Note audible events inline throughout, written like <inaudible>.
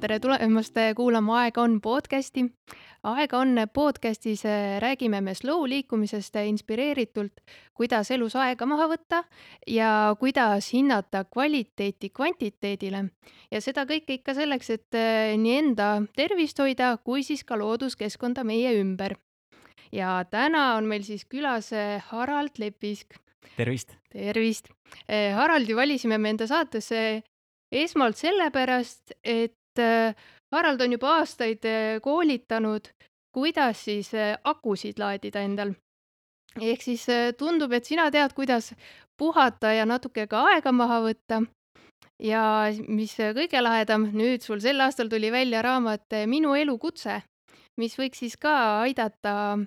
tere tulemast kuulama Aega on podcasti. aega on podcastis äh, räägime me slow liikumisest inspireeritult, kuidas elus aega maha võtta ja kuidas hinnata kvaliteeti kvantiteedile. ja seda kõike ikka selleks, et nii enda tervist hoida, kui siis ka looduskeskkonda meie ümber. ja täna on meil siis külas Harald Lepisk. tervist! tervist! Haraldi valisime me enda saatesse esmalt sellepärast, et äh, Harald on juba aastaid äh, koolitanud, kuidas siis äh, akusid laadida endal. ehk siis tundub, et sina tead, kuidas puhata ja natuke ka aega maha võtta. ja mis kõige lahedam, nüüd sul sel aastal tuli välja raamat Minu elukutse, mis võiks siis ka aidata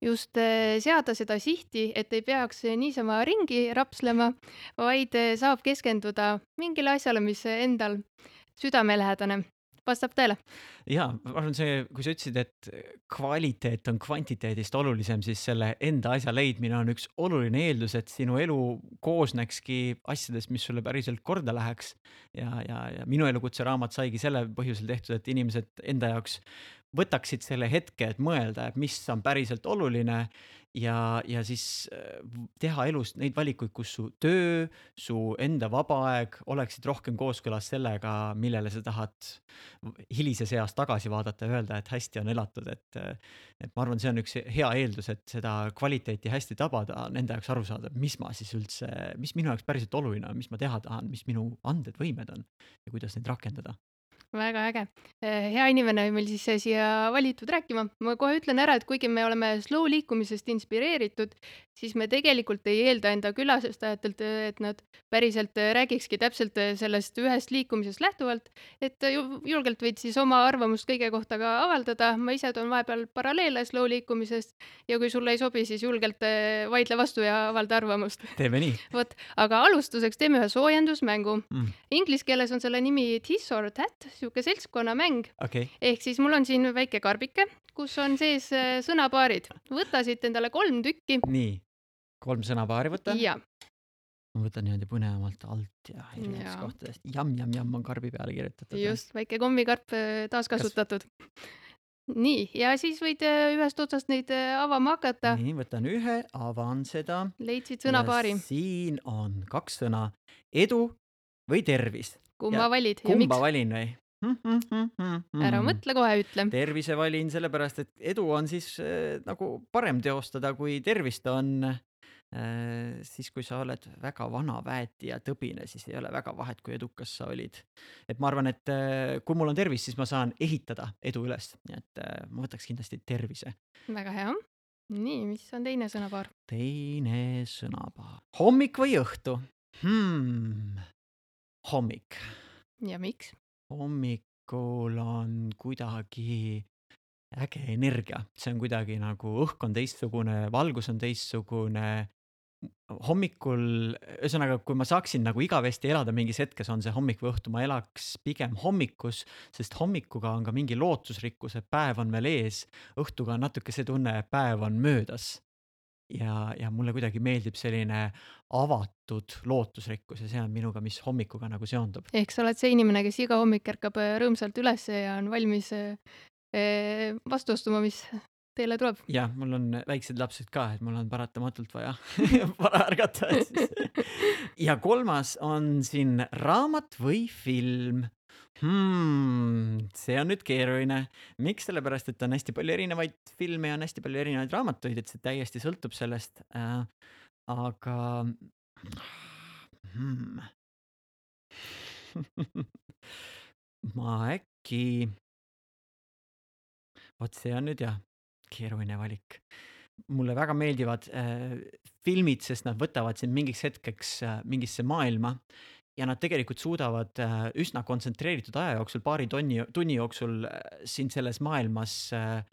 just seada seda sihti, et ei peaks niisama ringi rapslema, vaid saab keskenduda mingile asjale, mis endal südamelähedane. vastab tõele? jaa, ma arvan, see, kui sa ütlesid, et kvaliteet on kvantiteedist olulisem, siis selle enda asja leidmine on üks oluline eeldus, et sinu elu koosnekski asjadest, mis sulle päriselt korda läheks. ja, ja, ja minu elukutse raamat saigi selle põhjusel tehtud, et inimesed enda jaoks võtaksid selle hetke, et mõelda, et mis on päriselt oluline ja, ja siis äh, teha elus neid valikuid, kus su töö, su enda vaba aeg oleksid rohkem kooskõlas sellega, millele sa tahad hilises eas tagasi vaadata ja öelda, et hästi on elatud, et. et ma arvan, see on üks hea eeldus, et seda kvaliteeti hästi tabada, nende jaoks aru saada, mis ma siis üldse, mis minu jaoks päriselt oluline on, mis ma teha tahan, mis minu anded, võimed on ja kuidas neid rakendada väga äge. Eh, hea inimene meil siis eh, siia valitud rääkima. ma kohe ütlen ära, et kuigi me oleme slow liikumisest inspireeritud, siis me tegelikult ei eelda enda külastajatelt, eh, et nad päriselt räägikski täpselt sellest ühest liikumisest lähtuvalt, et julgelt võid siis oma arvamust kõige kohta ka avaldada. ma ise toon vahepeal paralleele slow liikumisest ja kui sulle ei sobi, siis julgelt vaidle vastu ja avalda arvamust. teeme nii. <laughs> vot, aga alustuseks teeme ühe soojendusmängu mm.. Inglise keeles on selle nimi This or That sihuke seltskonnamäng okay.. ehk siis mul on siin väike karbike, kus on sees äh, sõnapaarid. võta siit endale kolm tükki. nii, kolm sõnapaari võtan. ma võtan niimoodi põnevamalt alt ja erinevatest kohtadest. Jamm-Jamm-Jamm on karbi peale kirjutatud. just, väike kommikarp äh, taaskasutatud Kas nii, ja siis võid äh, ühest otsast neid avama hakata. nii, võtan ühe, avan seda. leidsid sõnapaari? siin on kaks sõna, edu või tervis. kumma ja valid ja miks? kumba valin või? Ära mõtle, kohe ütle. tervise valin sellepärast, et edu on siis äh, nagu parem teostada, kui tervist on äh,. siis, kui sa oled väga vana väeti ja tõbine, siis ei ole väga vahet, kui edukas sa olid. et ma arvan, et äh, kui mul on tervis, siis ma saan ehitada edu üles, nii et äh, ma võtaks kindlasti tervise. väga hea. nii, mis on teine sõnapaar? teine sõnapaar, hommik või õhtu hmm.? hommik. ja miks? Hommikul on kuidagi äge energia, see on kuidagi nagu õhk on teistsugune, valgus on teistsugune. hommikul, ühesõnaga, kui ma saaksin nagu igavesti elada mingis hetkes, on see hommik või õhtu, ma elaks pigem hommikus, sest hommikuga on ka mingi lootusrikkus, et päev on veel ees. õhtuga on natuke see tunne, et päev on möödas ja, ja mulle kuidagi meeldib selline avatud lootusrikkus ja see on minuga, mis hommikuga nagu seondub. ehk sa oled see inimene, kes iga hommik ärkab äh, rõõmsalt üles ja on valmis äh, äh, vastu astuma, mis teele tuleb. jah, mul on väiksed lapsed ka, et mul on paratamatult vaja <laughs> <laughs> vara ärgata ja kolmas on siin raamat või film hmm,. see on nüüd keeruline. miks, sellepärast et on hästi palju erinevaid filme ja on hästi palju erinevaid raamatuid, et see täiesti sõltub sellest äh,. aga hmm. <laughs> ma äkki, vot see on nüüd jah, keeruline valik mulle väga meeldivad äh, filmid, sest nad võtavad sind mingiks hetkeks äh, mingisse maailma ja nad tegelikult suudavad äh, üsna kontsentreeritud aja jooksul, paari tonni, tunni jooksul äh, sind selles maailmas äh,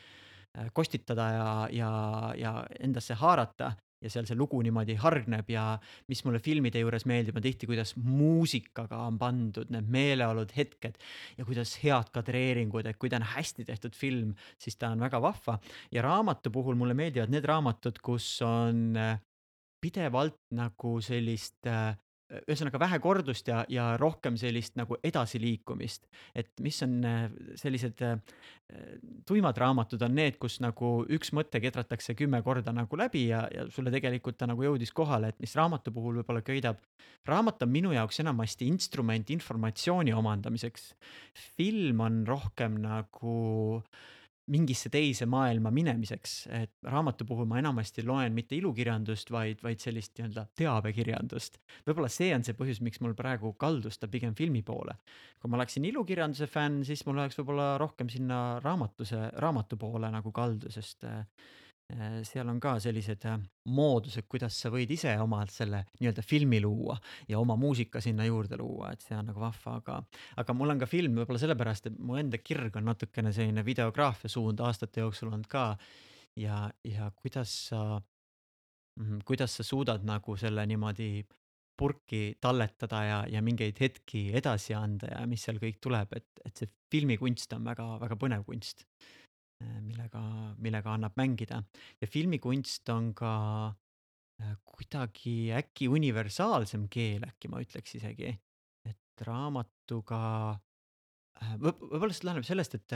kostitada ja, ja, ja endasse haarata ja seal see lugu niimoodi hargneb ja mis mulle filmide juures meeldib, on tihti, kuidas muusikaga on pandud need meeleolud, hetked ja kuidas head kadreeringud, et kui ta on hästi tehtud film, siis ta on väga vahva. ja raamatu puhul mulle meeldivad need raamatud, kus on pidevalt nagu sellist äh, ühesõnaga vähe kordust ja, ja rohkem sellist nagu edasiliikumist. et mis on äh, sellised äh, tuimad raamatud on need, kus nagu üks mõte kedratakse kümme korda nagu läbi ja, ja sulle tegelikult ta nagu jõudis kohale, et mis raamatu puhul võib-olla köidab. raamat on minu jaoks enamasti instrument informatsiooni omandamiseks. film on rohkem nagu mingisse teise maailma minemiseks, et raamatu puhul ma enamasti loen mitte ilukirjandust, vaid, vaid sellist nii-öelda teabekirjandust. võib-olla see on see põhjus, miks mul praegu kaldus ta pigem filmi poole. kui ma oleksin ilukirjanduse fänn, siis mul oleks võib-olla rohkem sinna raamatuse, raamatu poole nagu kaldu, sest äh, seal on ka sellised äh, moodused, kuidas sa võid ise omalt selle nii-öelda filmi luua ja oma muusika sinna juurde luua, et see on nagu vahva, aga, aga mul on ka film võib-olla sellepärast, et mu enda kirg on natukene selline videograafia suund aastate jooksul olnud ka. ja, ja kuidas sa, mhm, kuidas sa suudad nagu selle niimoodi purki talletada ja, ja mingeid hetki edasi anda ja mis seal kõik tuleb, et, et see filmikunst on väga-väga põnev kunst Äh, millega, millega annab mängida. ja filmikunst on ka äh, kuidagi äkki universaalsem keel, äkki ma ütleks isegi. et raamatuga äh, võib, võib-olla see läheneb sellest, et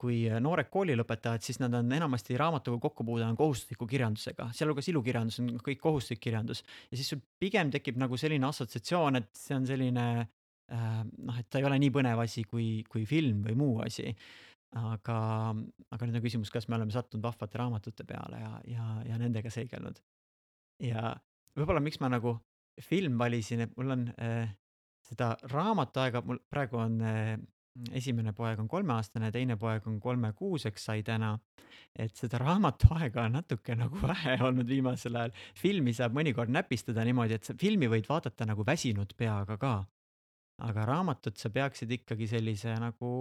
kui noored kooli lõpetajad, siis nad on enamasti raamatuga kokkupuude on kohustusliku kirjandusega, sealhulgas ilukirjandus on kõik kohustuslik kirjandus. ja siis sul pigem tekib nagu selline assotsiatsioon, et see on selline noh, et ta ei ole nii põnev asi kui, kui film või muu asi aga, aga nüüd on küsimus, kas me oleme sattunud vahvate raamatute peale ja, ja, ja nendega seigelnud. ja võib-olla, miks ma nagu film valisin, et mul on äh, seda raamatuaega, mul praegu on äh, esimene poeg on kolmeaastane, teine poeg on kolmekuuseks sai täna. et seda raamatuaega on natuke nagu <laughs> vähe olnud viimasel ajal. filmi saab mõnikord näpistada niimoodi, et sa filmi võid vaadata nagu väsinud peaga ka. Aga raamatut sa peaksid ikkagi sellise nagu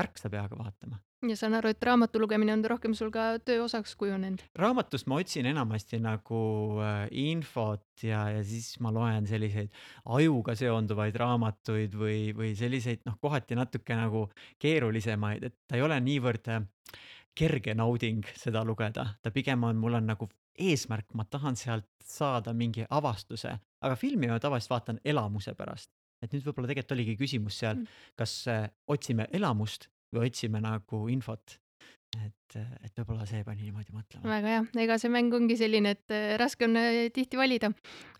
ärksa peaga vaatama. ja saan aru, et raamatu lugemine on rohkem sul ka töö osaks kujunenud? raamatust ma otsin enamasti nagu äh, infot ja, ja siis ma loen selliseid ajuga seonduvaid raamatuid või, või selliseid noh, kohati natuke nagu keerulisemaid, et ta ei ole niivõrd äh, kerge nauding seda lugeda, ta pigem on, mul on nagu eesmärk, ma tahan sealt saada mingi avastuse, aga filmi ma tavaliselt vaatan elamuse pärast et nüüd võib-olla tegelikult oligi küsimus seal, mm. kas äh, otsime elamust või otsime nagu infot. et, äh, et võib-olla see pani niimoodi mõtlema. väga hea, ega see mäng ongi selline, et äh, raske on tihti valida,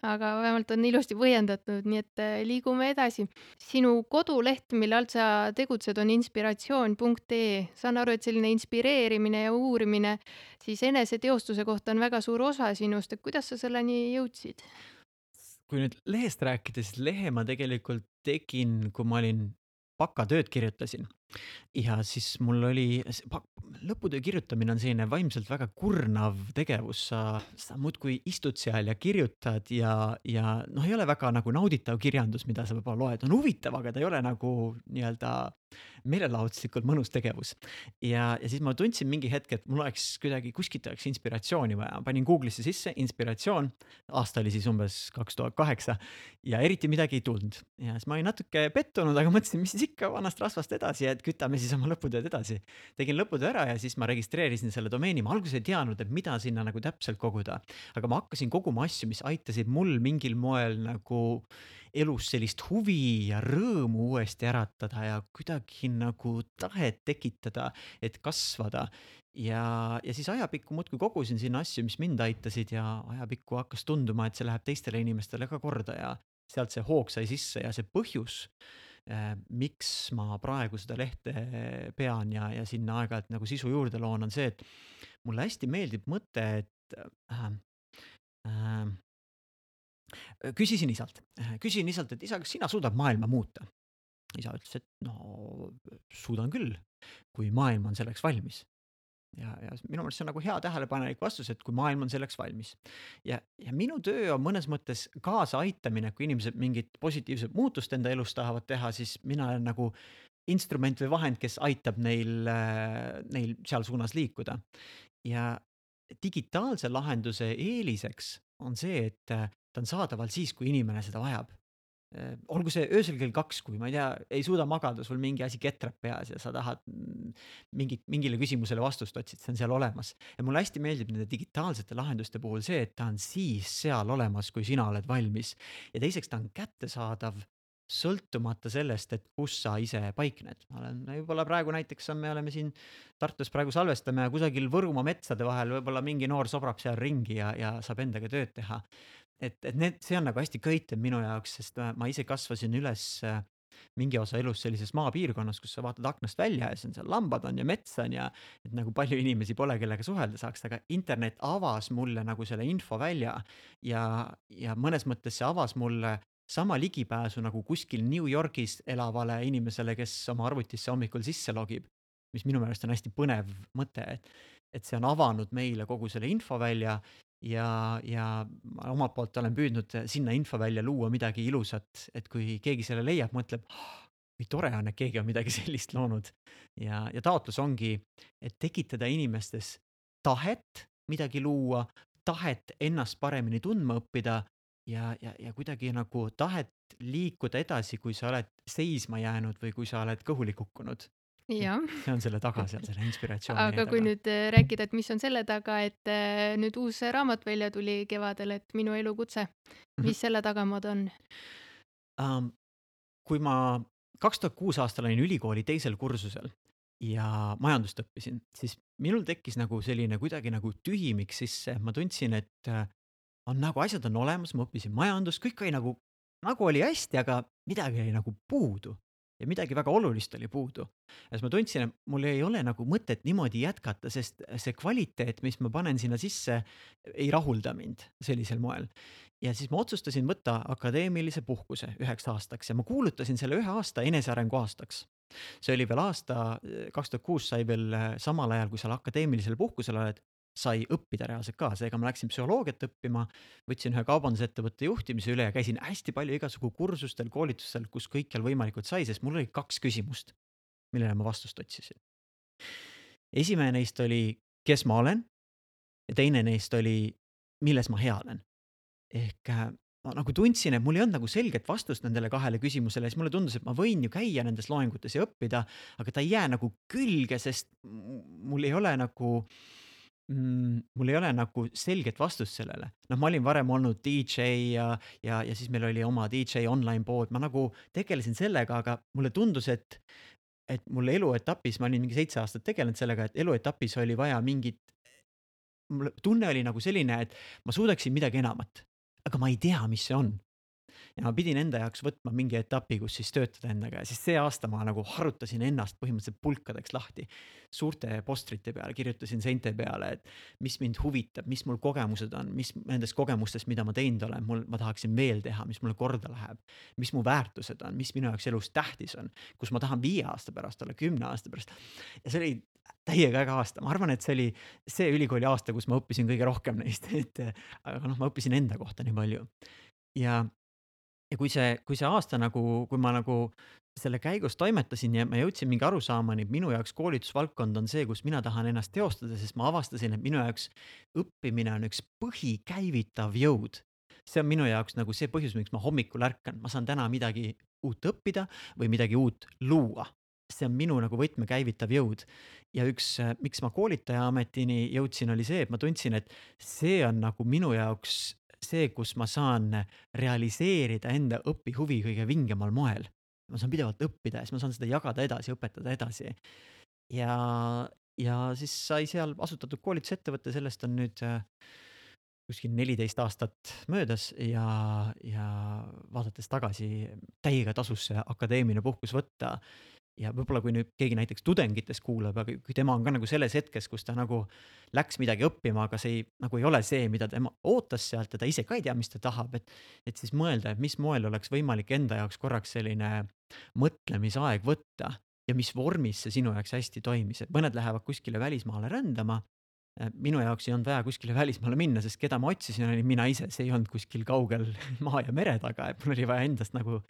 aga vähemalt on ilusti põhjendatud, nii et liigume edasi. sinu koduleht, mille alt sa tegutsed, on inspiratsioon.ee. saan aru, et selline inspireerimine ja uurimine siis eneseteostuse kohta on väga suur osa sinust, et kuidas sa selleni jõudsid? Kui nüüd lehest rääkida, siis lehe ma tegelikult tegin, kui ma olin bakatööd kirjutasin ja siis mul oli, lõputöö kirjutamine on selline vaimselt väga kurnav tegevus, sa, sa muudkui istud seal ja kirjutad ja, ja noh, ei ole väga nagu nauditav kirjandus, mida sa võib-olla loed, on huvitav, aga ta ei ole nagu nii-öelda meelelahutuslikult mõnus tegevus. ja, ja siis ma tundsin mingi hetk, et mul oleks kuidagi kuskilt oleks inspiratsiooni vaja, panin Google'isse sisse inspiratsioon, aasta oli siis umbes kaks tuhat kaheksa ja eriti midagi ei tulnud. Ja siis ma olin natuke pettunud, aga mõtlesin, mis siis ikka vanast rasvast edasi, et kütame siis oma lõputööd edasi. tegin lõputöö ära ja siis ma registreerisin selle domeeni, ma alguses ei teadnud, et mida sinna nagu täpselt koguda, aga ma hakkasin koguma asju, mis aitasid mul mingil moel nagu elus sellist huvi ja rõõmu uuesti äratada ja kuidagi nagu tahet tekitada, et kasvada. ja, ja siis ajapikku muudkui kogusin sinna asju, mis mind aitasid ja ajapikku hakkas tunduma, et see läheb teistele inimestele ka korda ja sealt see hoog sai sisse ja see põhjus miks ma praegu seda lehte pean ja, ja sinna aeg-ajalt nagu sisu juurde loon, on see, et mulle hästi meeldib mõte, et äh, äh, küsisin isalt, küsisin isalt, et isa, kas sina suudad maailma muuta? isa ütles, et no suudan küll, kui maailm on selleks valmis. Ja, ja minu meelest see on nagu hea tähelepanelik vastus, et kui maailm on selleks valmis. ja, ja minu töö on mõnes mõttes kaasaaitamine, kui inimesed mingit positiivset muutust enda elus tahavad teha, siis mina olen nagu instrument või vahend, kes aitab neil, neil seal suunas liikuda. ja digitaalse lahenduse eeliseks on see, et ta on saadaval siis, kui inimene seda vajab. Äh, olgu see öösel kell kaks, kui ma ei tea, ei suuda magada, sul mingi asi ketrab peas ja sa tahad mm, mingit, mingile küsimusele vastust otsid, see on seal olemas. ja mulle hästi meeldib nende digitaalsete lahenduste puhul see, et ta on siis seal olemas, kui sina oled valmis. ja teiseks, ta on kättesaadav sõltumata sellest, et kus sa ise paikned. ma olen võib-olla praegu näiteks, me oleme siin Tartus praegu salvestame ja kusagil Võrumaa metsade vahel võib-olla mingi noor sobrab seal ringi ja, ja saab endaga tööd teha et, et need, see on nagu hästi köitev minu jaoks, sest ma ise kasvasin üles äh, mingi osa elust sellises maapiirkonnas, kus sa vaatad aknast välja ja siis on seal lambad on ja mets on ja et nagu palju inimesi pole, kellega suhelda saaks, aga internet avas mulle nagu selle info välja ja, ja mõnes mõttes see avas mulle sama ligipääsu nagu kuskil New Yorgis elavale inimesele, kes oma arvutisse hommikul sisse logib. mis minu meelest on hästi põnev mõte, et, et see on avanud meile kogu selle infovälja ja, ja ma omalt poolt olen püüdnud sinna infovälja luua midagi ilusat, et kui keegi selle leiab, mõtleb oh,, kui tore on, et keegi on midagi <laughs> sellist loonud. ja, ja taotlus ongi, et tekitada inimestes tahet midagi luua, tahet ennast paremini tundma õppida ja, ja, ja kuidagi nagu tahet liikuda edasi, kui sa oled seisma jäänud või kui sa oled kõhuli kukkunud. <laughs> see on selle taga seal, selle inspiratsiooni aga kui nüüd äh, rääkida, et mis on selle taga, et äh, nüüd uus raamat välja tuli kevadel, et Minu elukutse, mis mm -hmm. selle tagamaad on um,? kui ma kaks tuhat kuus aastal olin ülikooli teisel kursusel ja majandust õppisin, siis minul tekkis nagu selline kuidagi nagu tühimik sisse, ma tundsin, et äh, on nagu asjad on olemas, ma õppisin majandust, kõik oli nagu, nagu oli hästi, aga midagi oli nagu puudu ja midagi väga olulist oli puudu. ja siis ma tundsin, et mul ei ole nagu mõtet niimoodi jätkata, sest see kvaliteet, mis ma panen sinna sisse, ei rahulda mind sellisel moel. ja siis ma otsustasin võtta akadeemilise puhkuse üheks aastaks ja ma kuulutasin selle ühe aasta enesearengu aastaks see oli veel aasta, kaks tuhat kuus sai veel samal ajal, kui sa akadeemilisel puhkusel oled, sai õppida reaalselt ka, seega ma läksin psühholoogiat õppima, võtsin ühe kaubandusettevõtte juhtimise üle ja käisin hästi palju igasugu kursustel, koolitustel, kus kõikjal võimalikult sai, sest mul oli kaks küsimust, millele ma vastust otsisin. esimene neist oli, kes ma olen ja teine neist oli, milles ma hea olen. ehk äh, ma nagu tundsin, et mul ei olnud nagu selget vastust nendele kahele küsimusele, siis mulle tundus, et ma võin ju käia nendes loengutes ja õppida, aga ta ei jää nagu külge, sest mul ei ole nagu äh, mm, mul ei ole nagu selget vastust sellele. noh, ma olin varem olnud DJ ja, ja, ja siis meil oli oma DJ online pood, ma nagu tegelesin sellega, aga mulle tundus, et, et mul eluetapis, ma olin mingi seitse aastat tegelenud sellega, et eluetapis oli vaja mingit, mul tunne oli nagu selline, et ma suudaksin midagi enamat, aga ma ei tea, mis see on ja ma pidin enda jaoks võtma mingi etapi, kus siis töötada endaga ja siis see aasta ma nagu harutasin ennast põhimõtteliselt pulkadeks lahti. suurte postrite peale kirjutasin seinte peale, et mis mind huvitab, mis mul kogemused on, mis nendest kogemustest, mida ma teinud olen, mul, ma tahaksin veel teha, mis mulle korda läheb. mis mu väärtused on, mis minu jaoks elus tähtis on, kus ma tahan viie aasta pärast olla, kümne aasta pärast. ja see oli täiega äge aasta, ma arvan, et see oli see ülikooli aasta, kus ma õppisin kõige rohkem neist, et aga noh, ma õppisin enda kohta nii palju. ja ja kui see, kui see aasta nagu, kui ma nagu selle käigus toimetasin ja ma jõudsin mingi arusaamani, et minu jaoks koolitusvaldkond on see, kus mina tahan ennast teostada, sest ma avastasin, et minu jaoks õppimine on üks põhikäivitav jõud. see on minu jaoks nagu see põhjus, miks ma hommikul ärkan, ma saan täna midagi uut õppida või midagi uut luua see on minu nagu võtmekäivitav jõud. ja üks, miks ma koolitaja ametini jõudsin, oli see, et ma tundsin, et see on nagu minu jaoks see, kus ma saan realiseerida enda õpihuvi kõige vingemal moel. ma saan pidevalt õppida ja siis ma saan seda jagada edasi, õpetada edasi. ja, ja siis sai seal asutatud koolitusettevõte, sellest on nüüd äh, kuskil neliteist aastat möödas ja, ja vaadates tagasi, täiega tasus see akadeemiline puhkus võtta ja võib-olla kui nüüd keegi näiteks tudengitest kuulab, aga kui tema on ka nagu selles hetkes, kus ta nagu läks midagi õppima, aga see ei, nagu ei ole see, mida tema ootas sealt ja ta ise ka ei tea, mis ta tahab, et, et siis mõelda, et mis moel oleks võimalik enda jaoks korraks selline mõtlemisaeg võtta ja mis vormis see sinu jaoks hästi toimis, et mõned lähevad kuskile välismaale rändama. minu jaoks ei olnud vaja kuskile välismaale minna, sest keda ma otsisin, olin mina ise, see ei olnud kuskil kaugel <laughs> maa ja mere taga, et mul oli vaja endast nagu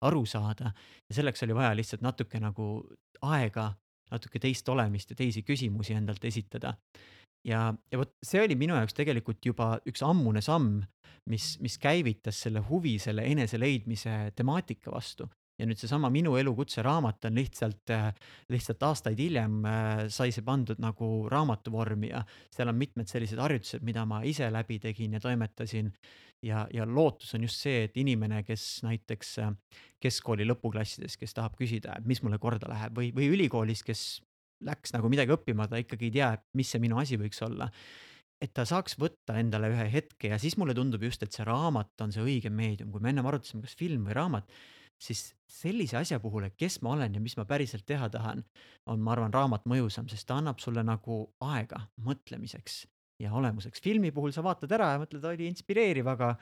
aru saada. ja selleks oli vaja lihtsalt natuke nagu aega, natuke teist olemist ja teisi küsimusi endalt esitada. ja, ja vot see oli minu jaoks tegelikult juba üks ammune samm, mis, mis käivitas selle huvi selle enese leidmise temaatika vastu ja nüüd seesama Minu elukutse raamat on lihtsalt, lihtsalt aastaid hiljem sai see pandud nagu raamatu vormi ja seal on mitmed sellised harjutused, mida ma ise läbi tegin ja toimetasin. Ja, ja lootus on just see, et inimene, kes näiteks keskkooli lõpuklassides, kes tahab küsida, et mis mulle korda läheb või, või ülikoolis, kes läks nagu midagi õppima, ta ikkagi ei tea, mis see minu asi võiks olla et ta saaks võtta endale ühe hetke ja siis mulle tundub just, et see raamat on see õige meedium, kui me ennem arutasime, kas film või raamat, siis sellise asja puhul, et kes ma olen ja mis ma päriselt teha tahan, on, ma arvan, raamat mõjusam, sest ta annab sulle nagu aega mõtlemiseks ja olemuseks. filmi puhul sa vaatad ära ja mõtled, oli inspireeriv, aga,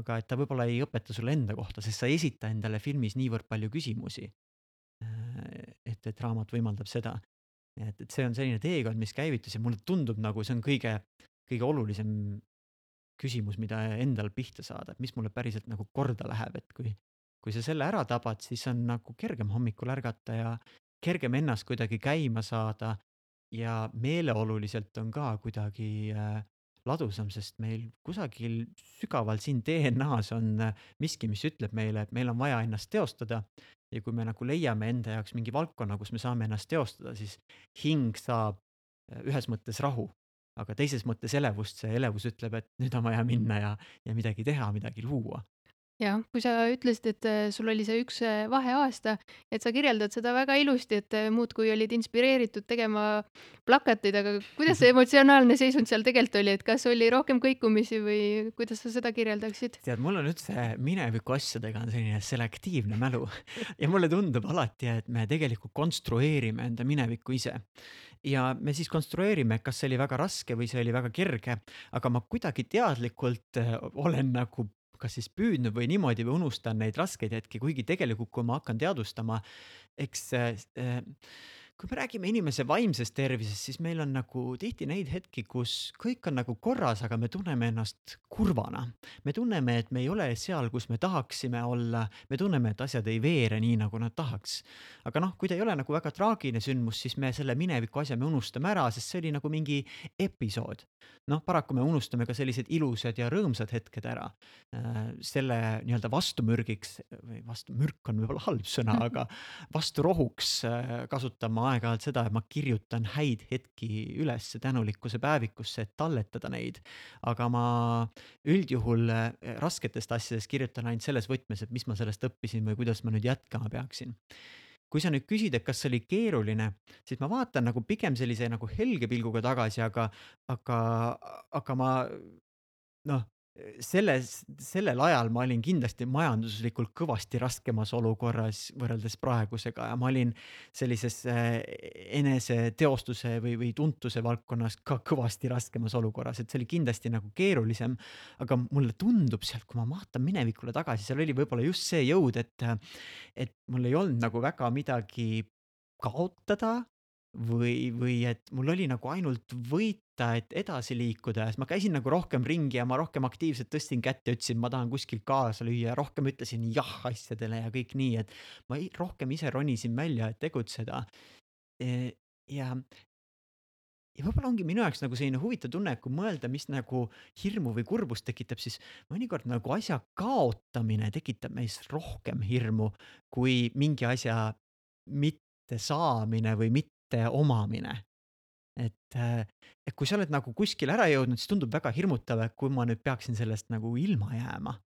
aga et ta võib-olla ei õpeta sulle enda kohta, sest sa ei esita endale filmis niivõrd palju küsimusi. et, et raamat võimaldab seda. et, et see on selline teekond, mis käivitus ja mulle tundub nagu see on kõige kõige olulisem küsimus, mida endal pihta saada, et mis mulle päriselt nagu korda läheb, et kui, kui sa selle ära tabad, siis on nagu kergem hommikul ärgata ja kergem ennast kuidagi käima saada. Ja meeleoluliselt on ka kuidagi äh, ladusam, sest meil kusagil sügaval siin DNA-s on äh, miski, mis ütleb meile, et meil on vaja ennast teostada. ja kui me nagu leiame enda jaoks mingi valdkonna, kus me saame ennast teostada, siis hing saab äh, ühes mõttes rahu aga teises mõttes elevust, see elevus ütleb, et nüüd on vaja minna ja, ja midagi teha, midagi luua jah, kui sa ütlesid, et äh, sul oli see üks äh, vaheaasta, et sa kirjeldad seda väga ilusti, et äh, muudkui olid inspireeritud tegema plakateid, aga kuidas see <laughs> emotsionaalne seisund seal tegelikult oli, et kas oli rohkem kõikumisi või kuidas sa seda kirjeldaksid? tead, mul on üldse mineviku asjadega on selline selektiivne mälu <laughs> ja mulle tundub alati, et me tegelikult konstrueerime enda minevikku ise ja me siis konstrueerime, kas see oli väga raske või see oli väga kerge, aga ma kuidagi teadlikult olen nagu kas siis püüdnud või niimoodi või unustan neid raskeid hetki, kuigi tegelikult, kui ma hakkan teadvustama, eks äh, äh kui me räägime inimese vaimsest tervisest, siis meil on nagu tihti neid hetki, kus kõik on nagu korras, aga me tunneme ennast kurvana. me tunneme, et me ei ole seal, kus me tahaksime olla, me tunneme, et asjad ei veere nii, nagu nad tahaks. aga noh, kui ta ei ole nagu väga traagiline sündmus, siis me selle mineviku asja me unustame ära, sest see oli nagu mingi episood. noh, paraku me unustame ka sellised ilusad ja rõõmsad hetked ära. Äh, selle nii-öelda vastumürgiks või vastu, mürk on võib-olla halb sõna, aga <laughs> vasturohuks äh, kasutama aeg-ajalt seda, et ma kirjutan häid hetki üles tänulikkuse päevikusse, et talletada neid. aga ma üldjuhul eh, rasketest asjadest kirjutan ainult selles võtmes, et mis ma sellest õppisin või kuidas ma nüüd jätkama peaksin kui sa nüüd küsid, et kas see oli keeruline, siis ma vaatan nagu pigem sellise nagu helge pilguga tagasi, aga, aga, aga ma noh, selles, sellel ajal ma olin kindlasti majanduslikult kõvasti raskemas olukorras võrreldes praegusega ja ma olin sellises äh, eneseteostuse või, või tuntuse valdkonnas ka kõvasti raskemas olukorras, et see oli kindlasti nagu keerulisem. aga mulle tundub sealt, kui ma vaatan minevikule tagasi, seal oli võib-olla just see jõud, et, et mul ei olnud nagu väga midagi kaotada või, või et mul oli nagu ainult võita, et edasi liikuda, sest ma käisin nagu rohkem ringi ja ma rohkem aktiivselt tõstsin kätt ja ütlesin, ma tahan kuskil kaasa lüüa ja rohkem ütlesin jah asjadele ja kõik nii, et ma rohkem ise ronisin välja, et tegutseda. E, ja, ja võib-olla ongi minu jaoks nagu selline huvitav tunne, et kui mõelda, mis nagu hirmu või kurbust tekitab, siis mõnikord nagu asja kaotamine tekitab meis rohkem hirmu kui mingi asja mitte saamine või mitte kätte omamine. Et, äh, et kui sa oled nagu kuskile ära jõudnud, siis tundub väga hirmutav, et kui ma nüüd peaksin sellest nagu ilma jääma.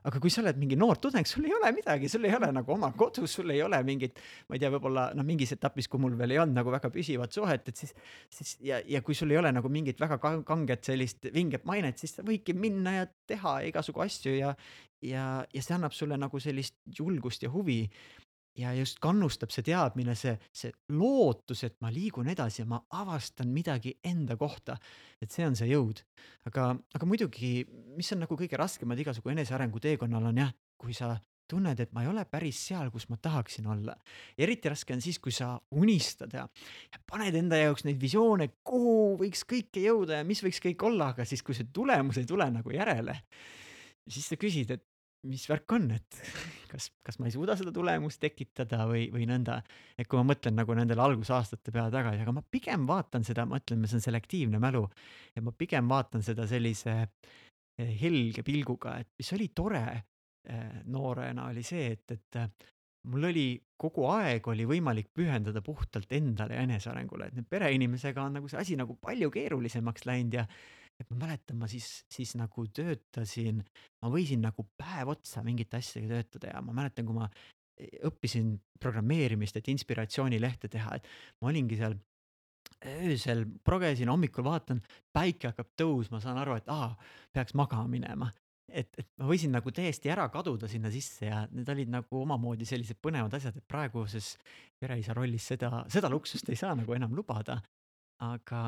aga kui sa oled mingi noor tudeng, sul ei ole midagi, sul ei ole nagu oma kodus, sul ei ole mingit, ma ei tea, võib-olla noh, mingis etapis, kui mul veel ei olnud nagu väga püsivat suhet, et siis, siis ja, ja kui sul ei ole nagu mingit väga kanget sellist vinget mainet, siis sa võidki minna ja teha igasugu asju ja, ja, ja see annab sulle nagu sellist julgust ja huvi ja just kannustab see teadmine, see, see lootus, et ma liigun edasi ja ma avastan midagi enda kohta. et see on see jõud. aga, aga muidugi, mis on nagu kõige raskemad igasugu enesearengu teekonnal on jah, kui sa tunned, et ma ei ole päris seal, kus ma tahaksin olla. eriti raske on siis, kui sa unistad ja, ja paned enda jaoks neid visioone, kuhu võiks kõike jõuda ja mis võiks kõik olla, aga siis, kui see tulemus ei tule nagu järele, siis sa küsid, et mis värk on, et <laughs> kas, kas ma ei suuda seda tulemust tekitada või, või nõnda. et kui ma mõtlen nagu nendele algusaastate peale tagasi, aga ma pigem vaatan seda, ma ütlen, see on selektiivne mälu. ja ma pigem vaatan seda sellise eh, helge pilguga, et mis oli tore eh, noorena, oli see, et, et eh, mul oli kogu aeg oli võimalik pühendada puhtalt endale ja enesearengule, et nüüd pereinimesega on nagu see asi nagu palju keerulisemaks läinud ja et ma mäletan, ma siis, siis nagu töötasin, ma võisin nagu päev otsa mingite asjadega töötada ja ma mäletan, kui ma e, õppisin programmeerimist, et inspiratsioonilehte teha, et ma olingi seal öösel progesin, hommikul vaatan, päike hakkab tõusma, saan aru, et aa, peaks magama minema. et, et ma võisin nagu täiesti ära kaduda sinna sisse ja need olid nagu omamoodi sellised põnevad asjad, et praeguses pereisa rollis seda, seda luksust ei saa nagu enam lubada. aga